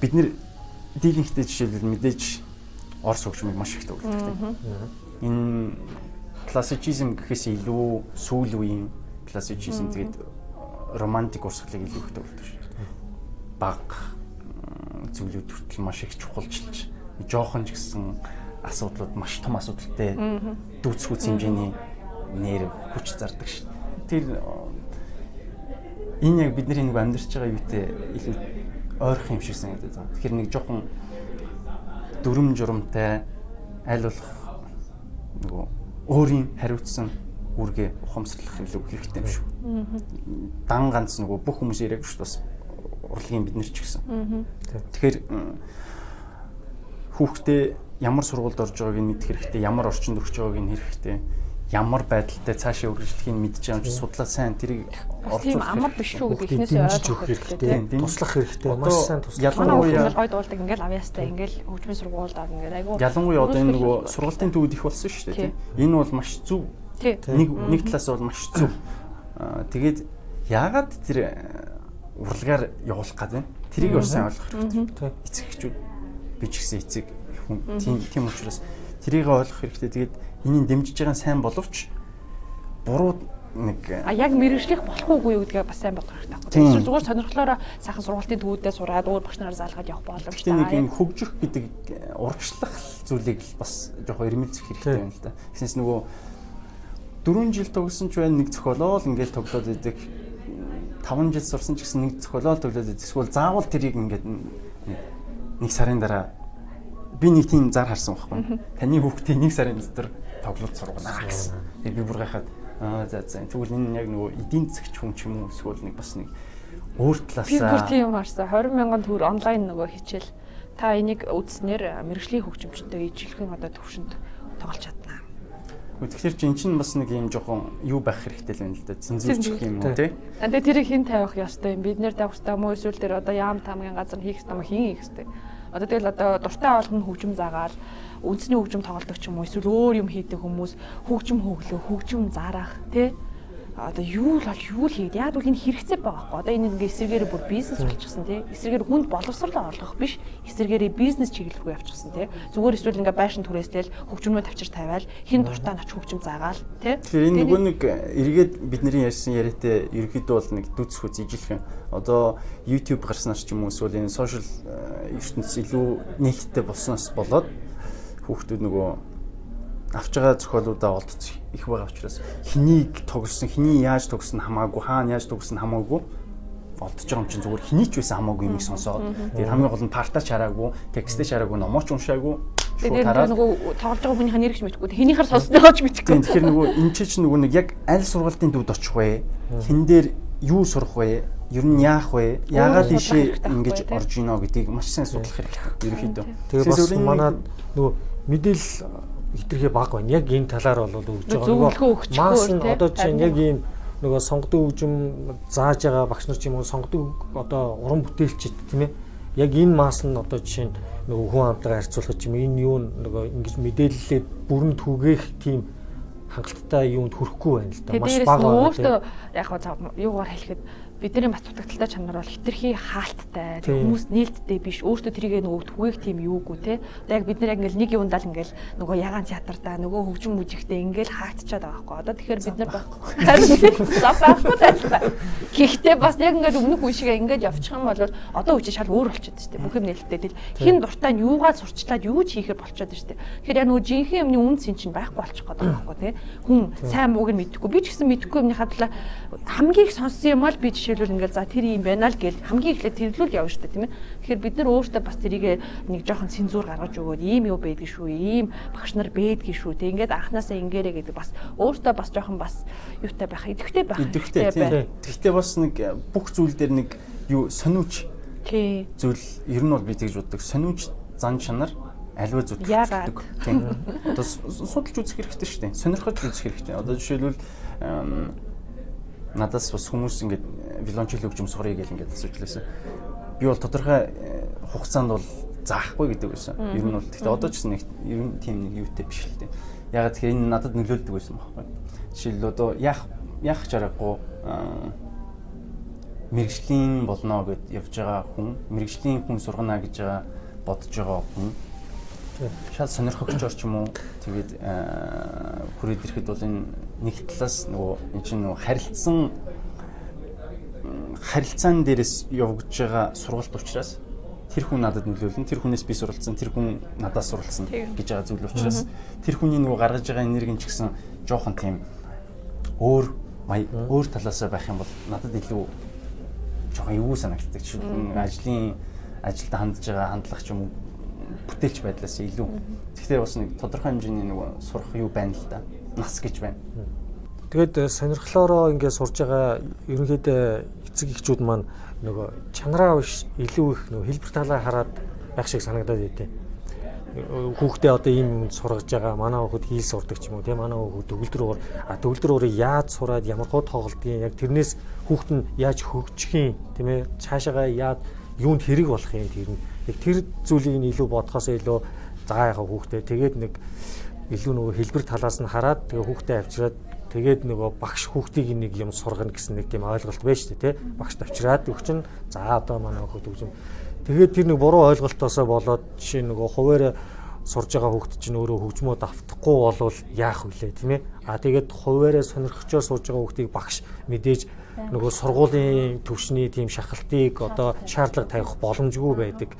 бид нэр дийлэнхтэй жишээлбэл мэдээж орс хөгжмийг маш их төвлөрдөг энэ классицизм гэхээс илүү сүүл үеийн классицизм тэгээд романтик урсгалыг илүү их төвлөрдөг шүү. Баг зүйлүүд хүртэл маш их чухалчилж жоохон ч гэсэн асуудлууд маш том асуудалтай дүүцхүүц хэмжээний нерв хүч зардаг шүү. Тэр энэ яг бидний нэг амьдарч байгаа юутэй илүү ойрхон юм шиг санагдаад байна. Тэгэхээр нэг жоохон дүрм журамтай аль болох нөгөө өөрийн хариуцсан үргээ ухамсарлах илүү хэрэгтэй юм шүү. Дан ганц нөгөө бүх хүмүүс яриаг шүү бас урлагийн бид нар ч гэсэн. Тэгэхээр хүүхдээ ямар сургуульд орж байгааг нь мэдэх хэрэгтэй, ямар орчинд өрч байгааг нь хэрэгтэй ямар байдалтай цаашаа үргэлжлэхийг мэдж байгаа юм чи судлаа сайн тэрийг тийм амар биш шүү гэдэг ихнээсээ ойлгох хэрэгтэй. Туслах хэрэгтэй. Маш сайн туслах. Ялангуяа гой дуулдаг ингээл авьяастай ингээл хөгжмийн сургуульд ав ингээл айгу. Ялангуяа одоо энэ нөгөө сургалтын төвд их болсон шүү дээ тийм. Энэ бол маш зөв. Нэг нэг талаас бол маш зөв. Тэгээд яагаад тэр урлагаар явуулах гэдэг вэ? Тэрийг бас сайн ойлгох хэрэгтэй. Эцэг эхчүүд би ч гэсэн эцэг хүн тийм тийм учраас тэрийг ойлгох хэрэгтэй. Тэгээд энийг дэмжиж байгаа сайн боловч буруу нэг а яг мэрэгжлэх болох уугүй юу гэдгээ бас сайн бодох хэрэгтэй. Эсвэл зүгээр сонирхлоороо сайхан сургалтын төвүүдэд сураад өөр багш нараар заалгаад явах боломжтой. Тэгээ нэг юм хөгжих гэдэг урагшлах зүйлийг л бас жоохон ирмэлцэх хэрэгтэй юм л да. Гэснээс нөгөө 4 жил тогсон ч байна нэг зохиолоо л ингээл тоглоод идэг 5 жил сурсан ч гэсэн нэг зохиолоо л тоглоод идэг. Эсвэл заавал тэрийг ингээд нэг сарын дараа би нэг тийм зар харсан байхгүй. Таны хүүхдийн нэг сарын дотор тоглоод сургана гэсэн. Тэгээ би бүр гайхаад Аа за за. Тэгвэл энэ яг нөгөө эдийн засгч хүн ч юм уу эсвэл нэг бас нэг өөр талаасаа Би бүр тийм харсан. 20 мянган төгрөг онлайн нөгөө хичээл та энийг үзснээр мэрэгжлийн хөгжимчтэй ижилхэн одоо төвшөнд тоглож чадна. Тэгэхээр чи эн чинь бас нэг юм жоохон юу байх хэрэгтэй л байна л да. Цензурч юм уу тий? Тэгээ тэрийг хэн тавих ёстой юм? Бид нэр тавих ёстой мó эсвэл тэр одоо яам тамгийн газар хийх ёстой мó хэн хийх ёстой? Одоо тэгэл одоо дуртай олгон хөгжим заагаал үндэсний хөгжим тоглодог ч юм уу эсвэл өөр юм хийдэг хүмүүс хөгжим хөглөө, хөгжим зарах тий одоо юу л бол юу л хийгээд яг үл энэ хэрэгцээ байгаа хгүй. Одоо энэ ингээ эсрэгээр бүр бизнес болчихсон тий. Эсрэгээр хүнд боловсрал орлох биш. Эсрэгээр бизнес чиглэлгүй явчихсан тий. Зүгээр эсвэл ингээ байшин түрээстэл хөгжмөө тавчир тавиал хин дуртай нач хөгжим заагаал тий. Тэгэхээр энэ нөгөө нэг эргээд бидний ярьсан яриатай ерөөхдөө бол нэг дүцхүү зижилхэн. Одоо YouTube гарснаас ч юм уу эсвэл энэ сошиал ертөнцийн илүү нээлттэй болсноос болоод хүүхдүүд нөгөө авч байгаа зохиолуудаа олдц их байгаа учраас хэнийг тоглосон, хэний яаж тоглосон хамаагүй, хаана яаж тоглосон хамаагүй олдож байгаа юм чинь зүгээр хэний ч байсан хамаагүй юмыг сонсоод тэгээд хамгийн гол нь партаа чараагүй, текстээ чараагүй, номооч уншаагүй Тэгээд нөгөө тоглож байгаа хүнийхээ нэрийг ч мэдэхгүй. Хинийхэр сонсноо ч мэдэхгүй. Тэгэхээр нөгөө энэ чинь нөгөө нэг яг аль сургалтын төвд очих вэ? Хин дээр юу сурах вэ? Ер нь яах вэ? Яагаад ийшээ ингэж орж ийнө гэдгийг маш сайн судлах хэрэгтэй. Ерөнхийдөө. Тэгээ бас манай нөгөө мэдээлэл хитрхээ баг байна. Яг энэ талаар бол өгж байгаа. Нөгөө маас нь одоо чинь яг ийм нөгөө сонгодог хөгжим зааж байгаа багш нар ч юм уу сонгодог одоо уран бүтээлчд тийм ээ. Яг энэ маас нь одоо жишээ нь нөгөө хүн амтайгаа харьцуулах юм энэ юу нөгөө ингэж мэдээлэлээ бүрэн түгээх тийм хангалттай юунд хүрэхгүй байна л да. Маш бага байна. Өөртөө яг хаа юугаар хэлэхэд бидний бас дутагдaltaй чанар бол хитрхи хаалттай хүмүүс нээлттэй биш. Өөртөө тэрийг нөгөө түгээх тийм юугүй те яг бид нар яг ингээл нэг юундаа л ингээл нөгөө ягаан театртаа нөгөө хөгжим мүжигтэй ингээл хаагдчихад байгаа байхгүй одоо тэгэхээр бид нар байхгүй зав байхгүй тайлбар гэхдээ бас яг ингээд өмнөх үе шиг ингээд явчих юм бол одоо үе шал өөр болчиход шүү дээ. Бүх юм нээлттэй тэл хин дуртай нь юугаа сурчлаад юу ч хийхээр болчиход шүү дээ. Тэгэхээр яг нөгөө жинхэнэ юмны үнц ин чинь байхгүй болчих гээд байгаа байхгүй те хүн сайн мууг нь мэдэхгүй. Би ч гэсэн мэдэхгүй юмны хадлаа хамгийн их сонссон юм бол би жишээ жишээлбэл ингээл за тэр юм байна л гэл хамгийн эхлээд тэрлүүл явна шүү дээ тийм ээ. Тэгэхээр бид нар өөртөө бас тэрийг нэг жоохон цензуур гаргаж өгөөд ийм юу байдгийг шүү, ийм багш нар байдгийг шүү. Тэг ингээд анханасаа ингээрэй гэдэг бас өөртөө бас жоохон бас юутай байх, идэвхтэй байх. Идэвхтэй тийм. Тэгвэл бас нэг бүх зүйл дээр нэг юу сониуч тий зүйл ер нь бол би тэгж боддог. Сониуч зан чанар альва зүтгэж байдаг. Тийм. Одоо судалж үзэх хэрэгтэй шүү дээ. Сонирхож үзэх хэрэгтэй. Одоо жишээлбэл надаас бас хүмүүс ингээд вилончил өгч юм сурыг гэл ингээд асууж лээсэн. Би бол тодорхой э, хугацаанд бол заахгүй гэдэг байсан. Ер нь бол гэхдээ одоо ч гэсэн нэг ер нь тийм нэг юутэй биш л дээ. Ягаад тэгэхээр энэ надад нөлөөлдөг байсан байхгүй. Жишээл одоо яах яах чаргагүй мэрэгжлийн болно гэд явж байгаа хүн мэрэгжлийн хүн сургана гэж байгаа бодож байгаа хүн шал сонирхогчор ч юм уу тэгээд хүрээд ирэхэд бол энэ нэг талаас нөгөө эн чинь нөгөө харилцсан харилцаан дээрээс явагдаж байгаа сургалт учраас тэр хүн надад нөлөөлнө тэр хүнээс би суралцсан тэр хүн надаас суралцсан гэж байгаа зүйл учраас тэр хүний нөгөө гаргаж байгаа энерги ч гэсэн жоохон тийм өөр маяг өөр талаасаа байх юм бол надад илүү жоохон юу санагддаг. Чинь ажлын ажилд хандж байгаа хандлага ч юм бүтээлч байдлаас илүү. Гэхдээ бас нэг тодорхой хэмжээний нэг сурах юу байна л да. Нас гэж байна. Тэгээд э, сонирхлоороо ингээд сурж байгаа ерөнхийдөө эцэг эхчүүд маань нөгөө чанараа биш илүү их нөгөө хэлбэр талаа хараад байх шиг санагдаад байдیں۔ хүүхдээ одоо ийм юм сургаж байгаа манай хүүхэд хийл сурдаг ч юм уу тийм манай хүүхэд төгөлдөр а төгөлдөр өөрөө яаж сураад ямар гоо тоглодгийг яг тэрнээс хүүхэд нь яаж хөгжих юм тийм ээ цаашаагаа яаж юунд хэрэг болох юм тэр нь яг тэр зүйлийг нь илүү бодхоос илүү заа яхаа хүүхдээ тэгээд нэг илүү нөгөө хэлбэр талаас нь хараад тэгээ хүүхдээ авчираад тэгээд нөгөө багш хүүхдийг нэг юм сургана гэсэн нэг тийм ойлголт байж тээ тий багш авчираад өгчин за одоо манай хүүхэд үгжим тэгээд тэр нэг буруу ойлголтоосоо болоод жишээ нөгөө хуваарь сурж байгаа хүүхд чинь өөрөө хөгжмөө давтахгүй болвол яах вүлээ тийм ээ. А тэгээд хуваараа сонирхчоор сууж байгаа хүүхдийг багш мэдээж нөгөө сургуулийн төвшний тийм шахалтыг одоо шаардлага тавих боломжгүй байдаг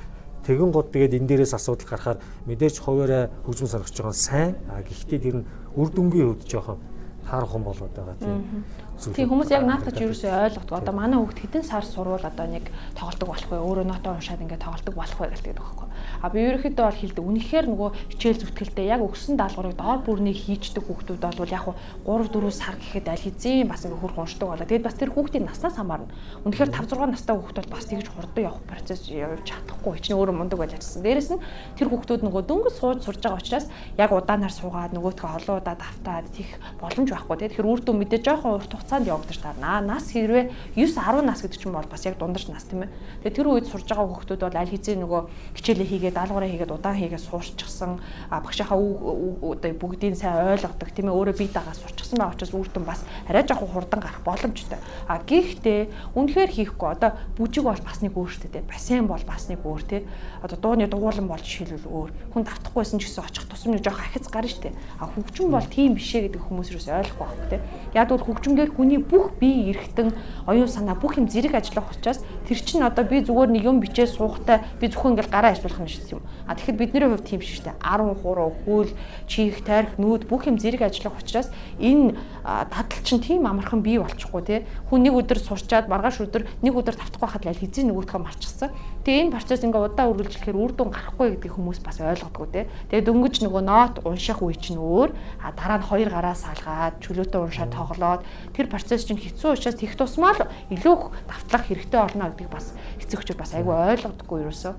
тэгэн гот тэгээд энэ дээрээс асуудал гарахаар мэдээж хуваараа хөгжим сонирхож байгаа нь сайн. А гэхдээ тэр нь үр дүнгийн хувьд жоохон таархан болоод байгаа тийм Тийм хүмүүс яг наадах ч ерөөсөө ойлгодог. Одоо манай хүүхд хэдэн сар сурвал одоо нэг тоглолдог болох вэ? Өөрөө нотоо уншаад ингээд тоглолдог болох вэ гэдэг байхгүй. А би ерөөхдөө бол хэлдэг. Үнэхээр нөгөө хичээл зүтгэлтэй яг өгсөн даалгаврыг доор бүрнийг хийчдэг хүүхдүүд бол яг 3 4 сар гэхэд аль хэзээ бас ингээд хурх уншдаг болоо. Тэгэд бас тэр хүүхдийн наснаас хамаарна. Үнэхээр 5 6 настай хүүхд бол бас тэгж хурдан явах процесс явж чадахгүй. Чи өөрөө мундаг байж чадсан. Дээрэс нь тэр хүүхдүүд нөгөө дөнгөж сууж сурж байгаа учраас яг удаанаар суугаад нөгөөтгөө олон удаа давтаад тийх боломж байхгүй. Тэгэхээр үр дүн мэдээ жоохон урт хугацаанд явагдаж таарна. Нас хэрвээ 9 10 нас гэдэг чинь бол бас яг дундарч нас тийм ээ. Тэгээ тэр үед сурж байгаа хүүхдүүд бол аль хэзээ нөгөө хичээлээ хийгээд даалгавраа хийгээд удаан хийгээд суурчихсан. А багшийнхаа одоо бүгдийг сайн ойлгодог тийм ээ. Өөрөө бие дагаа сурчихсан байгаа учраас үр дүн бас арай жоохон хурдан гарах боломжтой. А гэхдээ үнэхээр хийхгүй одоо бүжиг бол бас нэг өөр шүү дээ. Бассейн бол бас нэг өөр тий. Одоо дууны дугуулan бол жишээлбэл өөр. Хүн давтахгүйсэн ч гэсэн очих тусам нэг жоох ахиц гарна дээ. А хөгжим бол тийм бишээ гэдэг хүмүүс юус ойлгохгүй байна тий. Яг бол хөгжмөөр хүний бүх бие эргэтэн оюун санаа бүх юм зэрэг ажиллах учраас тэр чинь одоо би зүгээр нэг юм бичээ суухтай би зөвхөн ингээл гараа ажиллах юм шиг юм. А тэгэхэд бидний хувьд тийм шүү дээ. 10 хуруу хөл чих тарих нүүд бүх юм зэрэг ажиллах учраас энэ дадал чинь тийм амархан бий болчихгүй те. Хүн нэг өдөр сурчаад маргааш өдөр нэг өдөр тавтахгүй хахад л хизээ нөгөөдхөө марчихсан. Тэгээ энэ процесс ингээ удаа үргэлжлэхээр үр дүн гарахгүй гэдгийг хүмүүс бас ойлгодгоо те. Тэгээ дөнгөж нөгөө нот унших үе чинь өөр. А дараа нь хоёр гараа салгаад чөлөөтэй уншаад тоглоод тэр процесс чинь хэцүү учраас тех тусмаа л илүү их давтлах хэрэгтэй орно гэдгийг бас эцэг эхчүүд бас айгүй ойлгодоггүй ерөөсөө.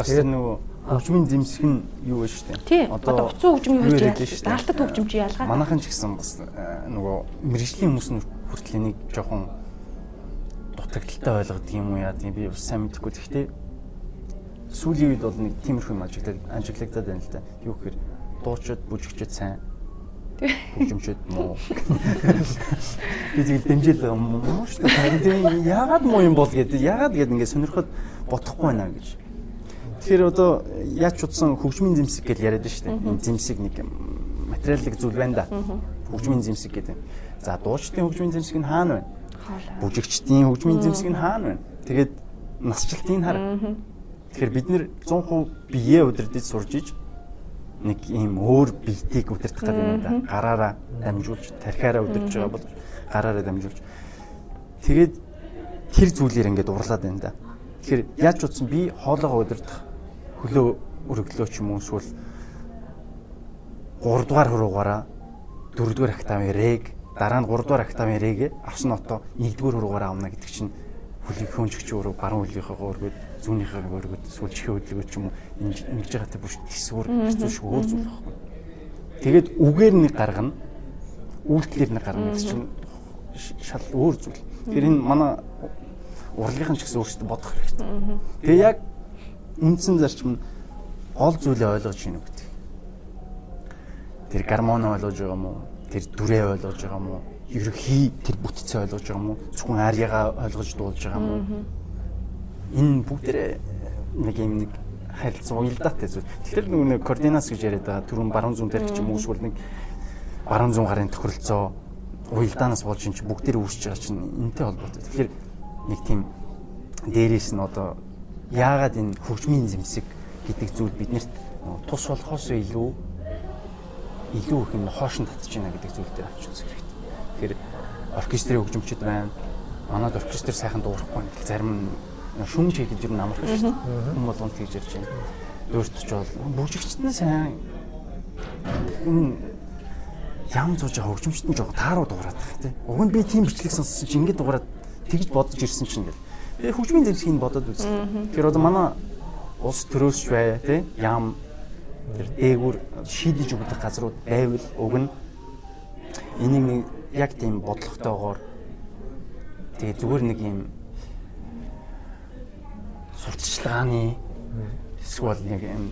Бас нөгөө хөгжмийн зэмсэг нь юу вэ штэ. Одоо уцуу хөгжим юу гэж яаж даалтад хөгжим чи ялгаа. Манайхан ч гэсэн бас э, нөгөө мэрэгжлийн хүмүүс нь хүртэл энийг жоохон дутагдaltaй ойлгодог юм уу яа тийм би бас сайн мэдэхгүй. Гэхдээ сүүлийн үед бол нэг тиймэрхүү юм ажиглаад ажиглагдаад байна л да. Юу гэхээр дуучид бүжигчд сайн хөгжимчд муу. Би тэгээд дэмжил муу шүү дээ. Яагаад муу юм бол гэдэг яагаад гэдэг ингээд сонирхоод бодохгүй байна гэж. Тэгэхээр одоо яаж чудсан хөгжмийн зэмсэг гэж яриад байна шүү дээ. Энэ зэмсэг нэг материалын зүйл байна да. Хөгжмийн зэмсэг гэдэг. За дуучдын хөгжмийн зэмсэг нь хаана байна? Бүжигчдийн хөгжмийн зэмсэг нь хаана байна? Тэгээд насжилтын хар. Тэгэхээр бид нэр 100% бие удирдах сурж иж нэг ийм өөр биетийг удирдах гэдэг юм да. Гараараа дамжуулж, тархиараа удирдах байгаа бол гараараа дамжуулж. Тэгээд тэр зүйлээр ингээд урлаад байна да. Тэгэхээр яаж утсан би хоолоогоо удирдах хөлөө өргөлөө ч юм уу эсвэл 3 дугаар хуруугаараа 4 дугаар октавын рег дараа нь 3 дугаар октавын рег авсан отоо 1 дугаар хуруугаараа авна гэдэг чинь хөлийг хөөнчгч өөрөө баруун хөлийнхээ өргөд зүүнийхээ өргөд эсвэл чихээ хөдөлгөөч юм уу ингэж байгаа те бүш тэсвэр хэцүү шиг өөр зүйл байхгүй. Тэгээд үгээр нэг гаргана үйлдэлээр нэг гаргана гэсэн чинь шал өөр зүйл. Тэр энэ манай урлагийнхан ч гэсэн өөрсдөө бодох хэрэгтэй. Тэгээ яг үндсэн зарчим нь гол зүйлээ ойлгож гинэ гэдэг. Тэр гармон ойлгож байгаа мó? Тэр дүрээ ойлгож байгаа мó? Ерөхий тэр бүтцээ ойлгож байгаа мó? Зөвхөн арьягаа ойлгож дуулж байгаа мó? Энэ бүгдээрээ нэг юм нэг харилцан уялдаатай зүйл. Тэгэхээр нөгөө нэг координац гэж яриад байгаа түрүүн баруун зүүн тарих ч юм уу эсвэл нэг баруун зүүн гарын тохиролцоо уялдаанаас болж энэ бүгдээр үүсэж байгаа чинь энтэй холбоотой. Тэгэхээр нэг тийм дээрээс нь одоо яагаад энэ хөгжмийн зэмсэг гэдэг зүйл биднэрт тус болохоос илүү илүү их юм хоошин татж байна гэдэг зүйл дээр авч үзэх. Тэгэхээр оркестрийн хөгжимчд байна. Манайд оркестр сайхан дуурахгүй байна. Зарим чиглэж ер нь амархан шүү дээ. Хүн болгонд тэгж ярьж байна. Дууртч бол бүжигчт нь сайн ям зууж байгаа хөгжимчт нь жоо тааруу дуурайдаг тий. Уг нь би тийм бичлэг сонссон чинь ингэж дуурайд тэгж бодож ирсэн чинь гэл. Тэгээ хөгжмийн дэвсгийг бодоод үзсэн. Тэгэхээр одоо манай улс төрөөсч бай тий ям тэр дээгүүр шийдэж өгөх газрууд байвал уг нь энийг нэг яг тийм бодлоготойгоор тэгээ зүгээр нэг юм сурталчилгааны эсвэл нэг юм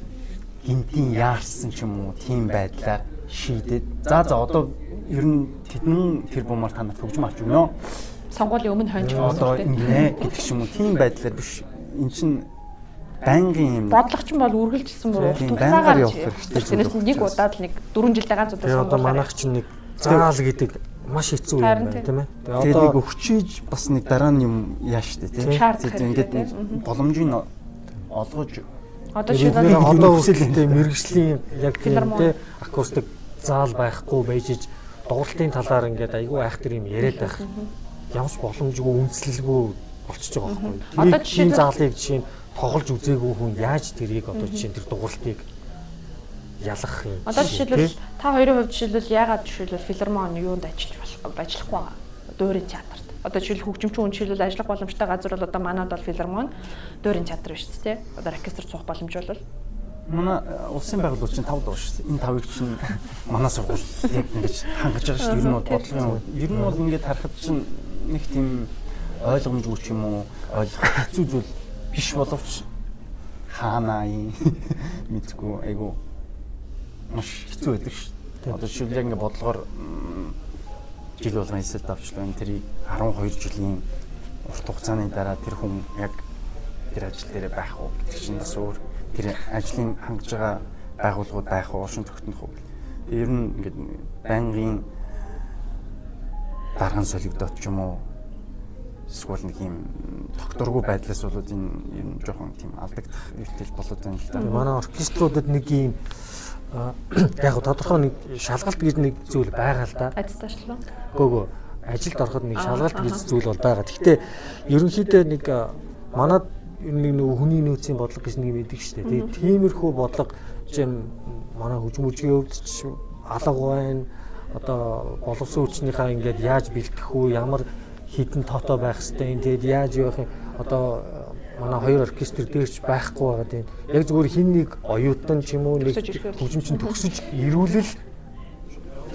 гинтийн яарсан ч юм уу тийм байдлаар шийдээд за за одоо ер нь тэдэн тэр бумаар танад хөгжим авч өгнө. Сонгуулийн өмнө хонж одоо ингэнэ гэдэг ч юм уу тийм байдлаар биш. Эн чин байнгын юм бодлого ч юм бол үргэлжилсэн бүр байнгаар явах хэрэгтэй. Тэрнээс нэг удаад л нэг 4 жилдээ ганц удаа сонголоо. Одоо манайх чинь нэг заал гэдэг маш хэцүү юм байна тийм ээ. Тэгээ одоо өгчиж бас нэг дараа нь юм яа штэ тийм. Ингээд боломжийг олгож одоо шинэ одоо үсэлтэй мэрэгжлийн яг тийм тийм акустик заал байхгүй байжж дууралтын талаар ингээд айгүй айхтар юм яриад байх. Ямс боломжгүй үнслэлгүй болчихж байгаа байхгүй. Одоо жишээ заалыг жишээ тоглож үзээгүй хүн яаж тэрийг одоо жишээ тэр дууралтыг ялах юм. Одоо жишээлбэл та хоёрын хувьд жишээлбэл яагаад жишээлбэл филармон юунд ажиллаж болох ажиллахгүй байгаа. Дуурийн театрт. Одоо жишээл хөгжимчин хүн жишээлбэл ажиллах боломжтой газар бол одоо манад бол филармон дуурийн театр биш үү? Одоо оркестр цуух боломж бол манай э, улсын байгууллага чинь 5 дуу шүү. Энэ 5-ыг чинь манай сургууль яг ингэж хангаж байгаа шүү дээ. Ер нь бол бодлогын ер нь бол ингэж харахад чинь нэг тийм ойлгомжгүй ч юм уу ойлгох хэцүү зүйл биш боловч хаанаа юм мэдгүй айгу маш хэцүү байдаг шүү дээ. Одоо жишээл яг ингэ бодлогоор жил болгон эсэлд авчлаа. Тэрийг 12 жилийн урт хугацааны дараа тэр хүн яг тэр ажил дээр байх уу гэдэг чинь бас өөр тэр ажлын хангаж байгаа байгууллагууд байх уу, уршин тогтнох уу. Ер нь ингээд байнгын дарган солигдоод ч юм уу эсвэл нэг юм докторгүй байдлаас болоод энэ ер нь жоохон тийм алдагдах үйлдэл болоод байна л да. Манай оркеструудад нэг юм яг тодорхой нэг шалгалт гэж нэг зүйл байгаа л да. Аттестачлаа. Гөө гөө ажилд ороход нэг шалгалт гэж зүйл бол байгаа. Гэхдээ ерөнхийдөө нэг манад нэг нөгөө хүний нөөцийн бодлого гэж нэг юм идэг шүү дээ. Тэгээд тиймэрхүү бодлого жим манай хөгжмөжгийн хувьд ч алга байна. Одоо боловсон хүчнийхаа ингээд яаж бэлтгэх үү, ямар хідэн тоотой байх хэвтэй. Тэгээд яаж явах одоо манай хоёр оркестр дээрч байхгүй байгаа тийм. Яг зүгээр хин нэг оюутан ч юм уу нэг хөгжимчин төгсөж ирүүлэл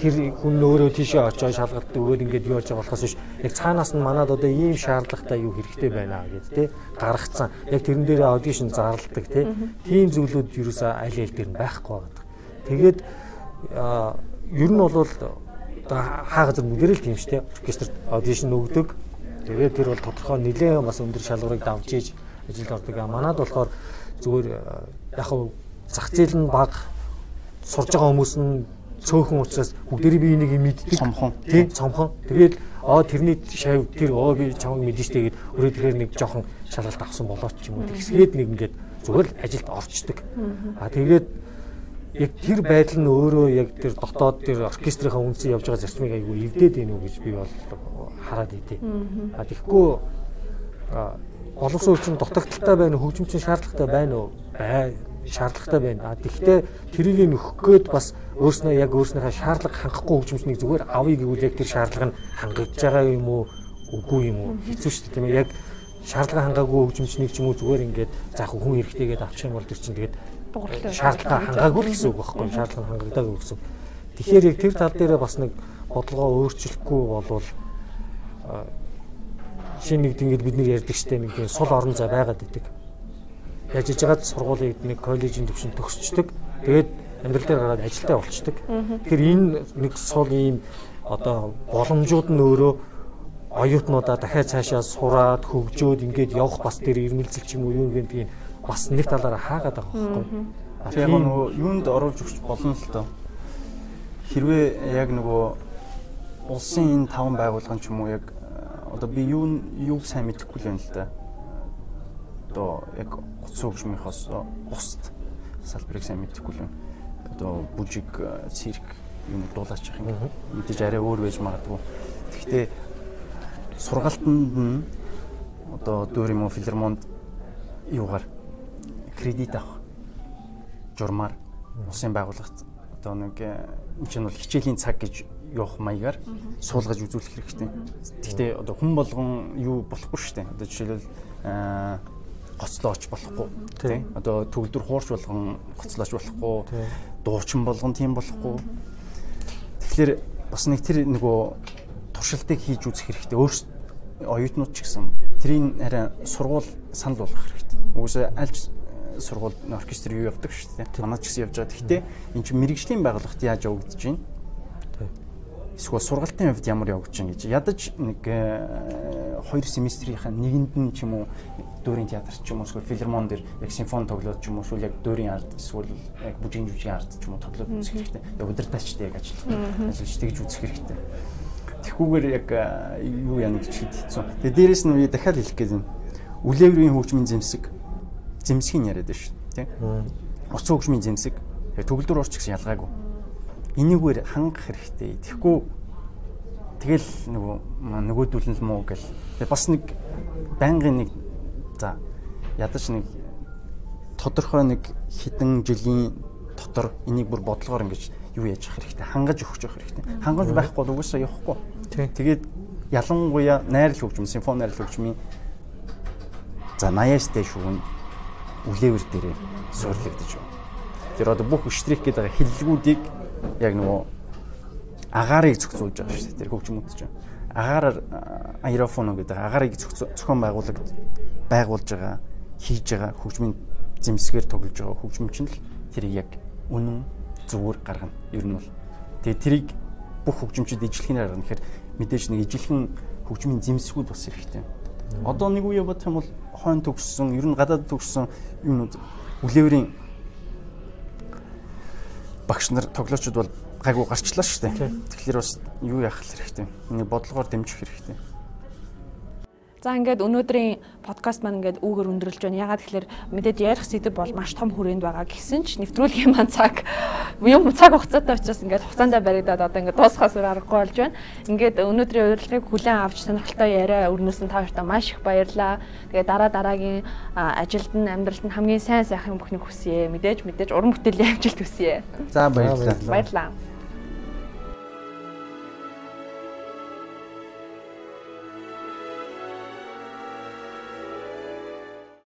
тэр хүн өөрөө тийшээ очиж шалгалт өгөөд ингээд юу яаж болохоос биш яг цаанаас нь манад одоо ийм шаардлагатай юу хэрэгтэй байна гэд тэ гаргацсан яг тэрэн дээрээ аудишн зарладаг тэ тийм зүйлүүд юусаа аль аль дээр нь байхгүй байгаа. Тэгээд ер нь бол хаа газар бүгдээрээ л тийм шүү дээ оркестрт аудишн өгдөг. Тэгээд тэр бол тодорхой нэлээд бас өндөр шалгуурыг давж ийж ажилд ордог. Манад болохоор зүгээр яг зах зээл нь бага сурж байгаа хүмүүс нь цөөхөн учраас бүгдээрээ би энийг мэддэг. Цомхон. Тий, цомхон. Тэгээд аа тэрний шав тэр оо би чамайг мэдэн штэ гэд өөрөө тэгэхээр нэг жоохон шалгалт авсан болоод ч юм уу. Тэгсгээд нэг ингээд зүгээр л ажилд орчдөг. Аа тэгээд яг тэр байдал нь өөрөө яг тэр дотоод тэр оркестрийнхаа үнсэн явж байгаа зарчмыг айгүй эвдээд байна уу гэж би бол хараад идэв. А тэгэхгүй боловсон хүчин дутагдaltaй байна уу хөгжимчин шаардлагатай байна уу? Бай шаардлагатай байна. А тэгвэл тэрийг нөхөх гээд бас өөрснөө яг өөрснийхээ шаардлага хангахгүй хөгжимчнийг зүгээр авъя гэвэл яг тэр шаардлага нь хангаж байгаа юм уу үгүй юм уу хэцүү шүү дээ тийм ээ яг шаардлага хангаагүй хөгжимчнийг ч юм уу зүгээр ингээд заах хүн хэрэгтэйгээд авчих юм бол тэр чинь тэгээд шаардлага хангаагүй л гэсэн үг байхгүй шаардлага хангагдаагүй гэсэн. Тэгэхээр яг тэр тал дээр бас нэг бодлогоо өөрчлөхгүй болвол шинэ нэг тийм бид нэр ярьдаг штэ нэг тийм сул орон зай байгаад идэг яаж иж байгаад сургуулийг нэг коллежийн төвшөнд төгсчдөг. Тэгээд амьдрал дээр гараад ажилдаа болчдөг. Тэгэхээр энэ нэг сул ийм одоо боломжууд нь өөрөө оюутнуудаа дахиад цаашаа сураад хөгжөөд ингээд явах бас тэр ирмэлзэл ч юм уу юу нь бас нэг талаараа хаагаад байгаа байхгүй. Яг нөгөө юунд оруулж өгч болно л доо. Хэрвээ яг нөгөө улсын энэ таван байгууллагын ч юм уу яг одоо би юу юуг сайн мэдэхгүй л байна л да. Одоо яг утас хөгжмийнхоос бусд салбарыг сайн мэдэхгүй л одоо бүжиг цирк юм дуулаач их юм. Мэдээж арай өөр байж магадгүй. Гэхдээ сургалтанд нь одоо дөөр юм уу филармонд юугаар кредит авах журмаар улсын байгууллагт одоо нэг энэ чинь бол хичээлийн цаг гэж явах маягаар суулгаж үзүүлэх хэрэгтэй. Гэхдээ одоо хүн болгон юу болохгүй шүү дээ. Одоо жишээлбэл гоцлооч болохгүй тий. одоо төгөлдөр хуурч болгон гоцлооч болохгүй дуучин болгон тийм болохгүй. Тэгэхээр бас нэг тэр нөгөө туршилтыг хийж үзэх хэрэгтэй. Өөрсдөө оюутнууд ч гэсэн тэрийг арай сургууль санал болгох хэрэгтэй. Үгүйсээ аль сургууль оркестр юу явдаг шүү дээ. Манайч гэсэн явж байгаа. Гэхдээ эн чинь мэрэгжлийн байгууллагт яаж явагдаж байна эсвэл сургалтын хувьд ямар явагдаж байна гэж ядаж нэг 2 семестрийнхаа нэгэнд нь ч юм уу дүүрийн театр ч юм уу эсвэл филармон дээр яг симфони тоглоод ч юм уу эсвэл яг дүүрийн ард эсвэл яг бүжгийн жүжигийн ард ч юм уу тоглоод үзэх хэрэгтэй. Яг удирдахчтай яг ажиллах. Ажиллаж тэгж үзэх хэрэгтэй. Тэхүүгээр яг юу яана гэж хэлсэн. Тэгээ дээрэс нь би дахиад хэлэх гээд юм. Үлээврийн хөгжмийн зэмсэг зэмсгийн яриад байна шүү, тийм. Уц хөгжмийн зэмсэг төгөлдөр уурч гэсэн ялгаагүй. Энийгээр хангах хэрэгтэй. Тэгэхгүй тэгэл нөгөө нөгөөдүүл нь муу гэл. Бас нэг байнгын нэг за ядаж нэг тодорхой нэг хідэн жилийн дотор энийг бүр бодлогоор ингэж юу яаж явах хэрэгтэй? Хангаж өгч явах хэрэгтэй. Хангаж байхгүй бол угаасаа явахгүй. Тэгээд ялангуяа найрал хөгжим симфони найрал хөгжмийн за 80-аас дээш шүүн үлээвэр дээрээ суурлагдаж байна. Тэр одоо бүх штрих гэдэг хиллгүүдийг яг нөгөө агаарыг зохицуулж байгаа шүү дээ тэр хөгжмүүд чинь агаараар аэрофоно гэдэг агаарыг зохион байгуулагд байгуулж байгаа хийж байгаа хөгжмийн зэмсгээр тоглож байгаа хөгжмөн чинь л тэрийг яг үнэн зүгээр гаргана. Ер нь бол тэгээ тэрийг бүх хөгжимчид ижлэхнээр гаргана. Тэгэхээр мэдээж нэг ижлэхэн хөгжмийн зэмсгүүд бас хэрэгтэй. Одоо нэг үе бодох юм бол хойно төгссөн, ер нь гадаад төгссөн юмнууд үлээврийн багш нар тоглоочд бол гайгүй гарчлаа шүү дээ. Тэгэхээр бас юу яах хэрэгтэй. Нэг бодлогоор дэмжих хэрэгтэй. За ингээд өнөөдрийн подкаст маань ингээд үүгээр өндөрлж байна. Ягаад гэхээр мэдээж ярих сэдв бол маш том хүрээнд байгаа гэсэн ч нэвтрүүлгийн маань цаг юм цаг хугацаатай учраас ингээд хугацаандаа баригдаад одоо ингээд дуусахаас аргагүй болж байна. Ингээд өнөөдрийн урилгыг хүлээн авч сонирхолтой яриа өрнөсөн та хоёртаа маш их баярлалаа. Тэгээд дараа дараагийн ажилд нь амьдралд нь хамгийн сайн сайхан бүхнийг хүсье. Мэдээж мэдээж уран бүтээлийн амжилт хүсье. За баярлалаа. Баярлалаа.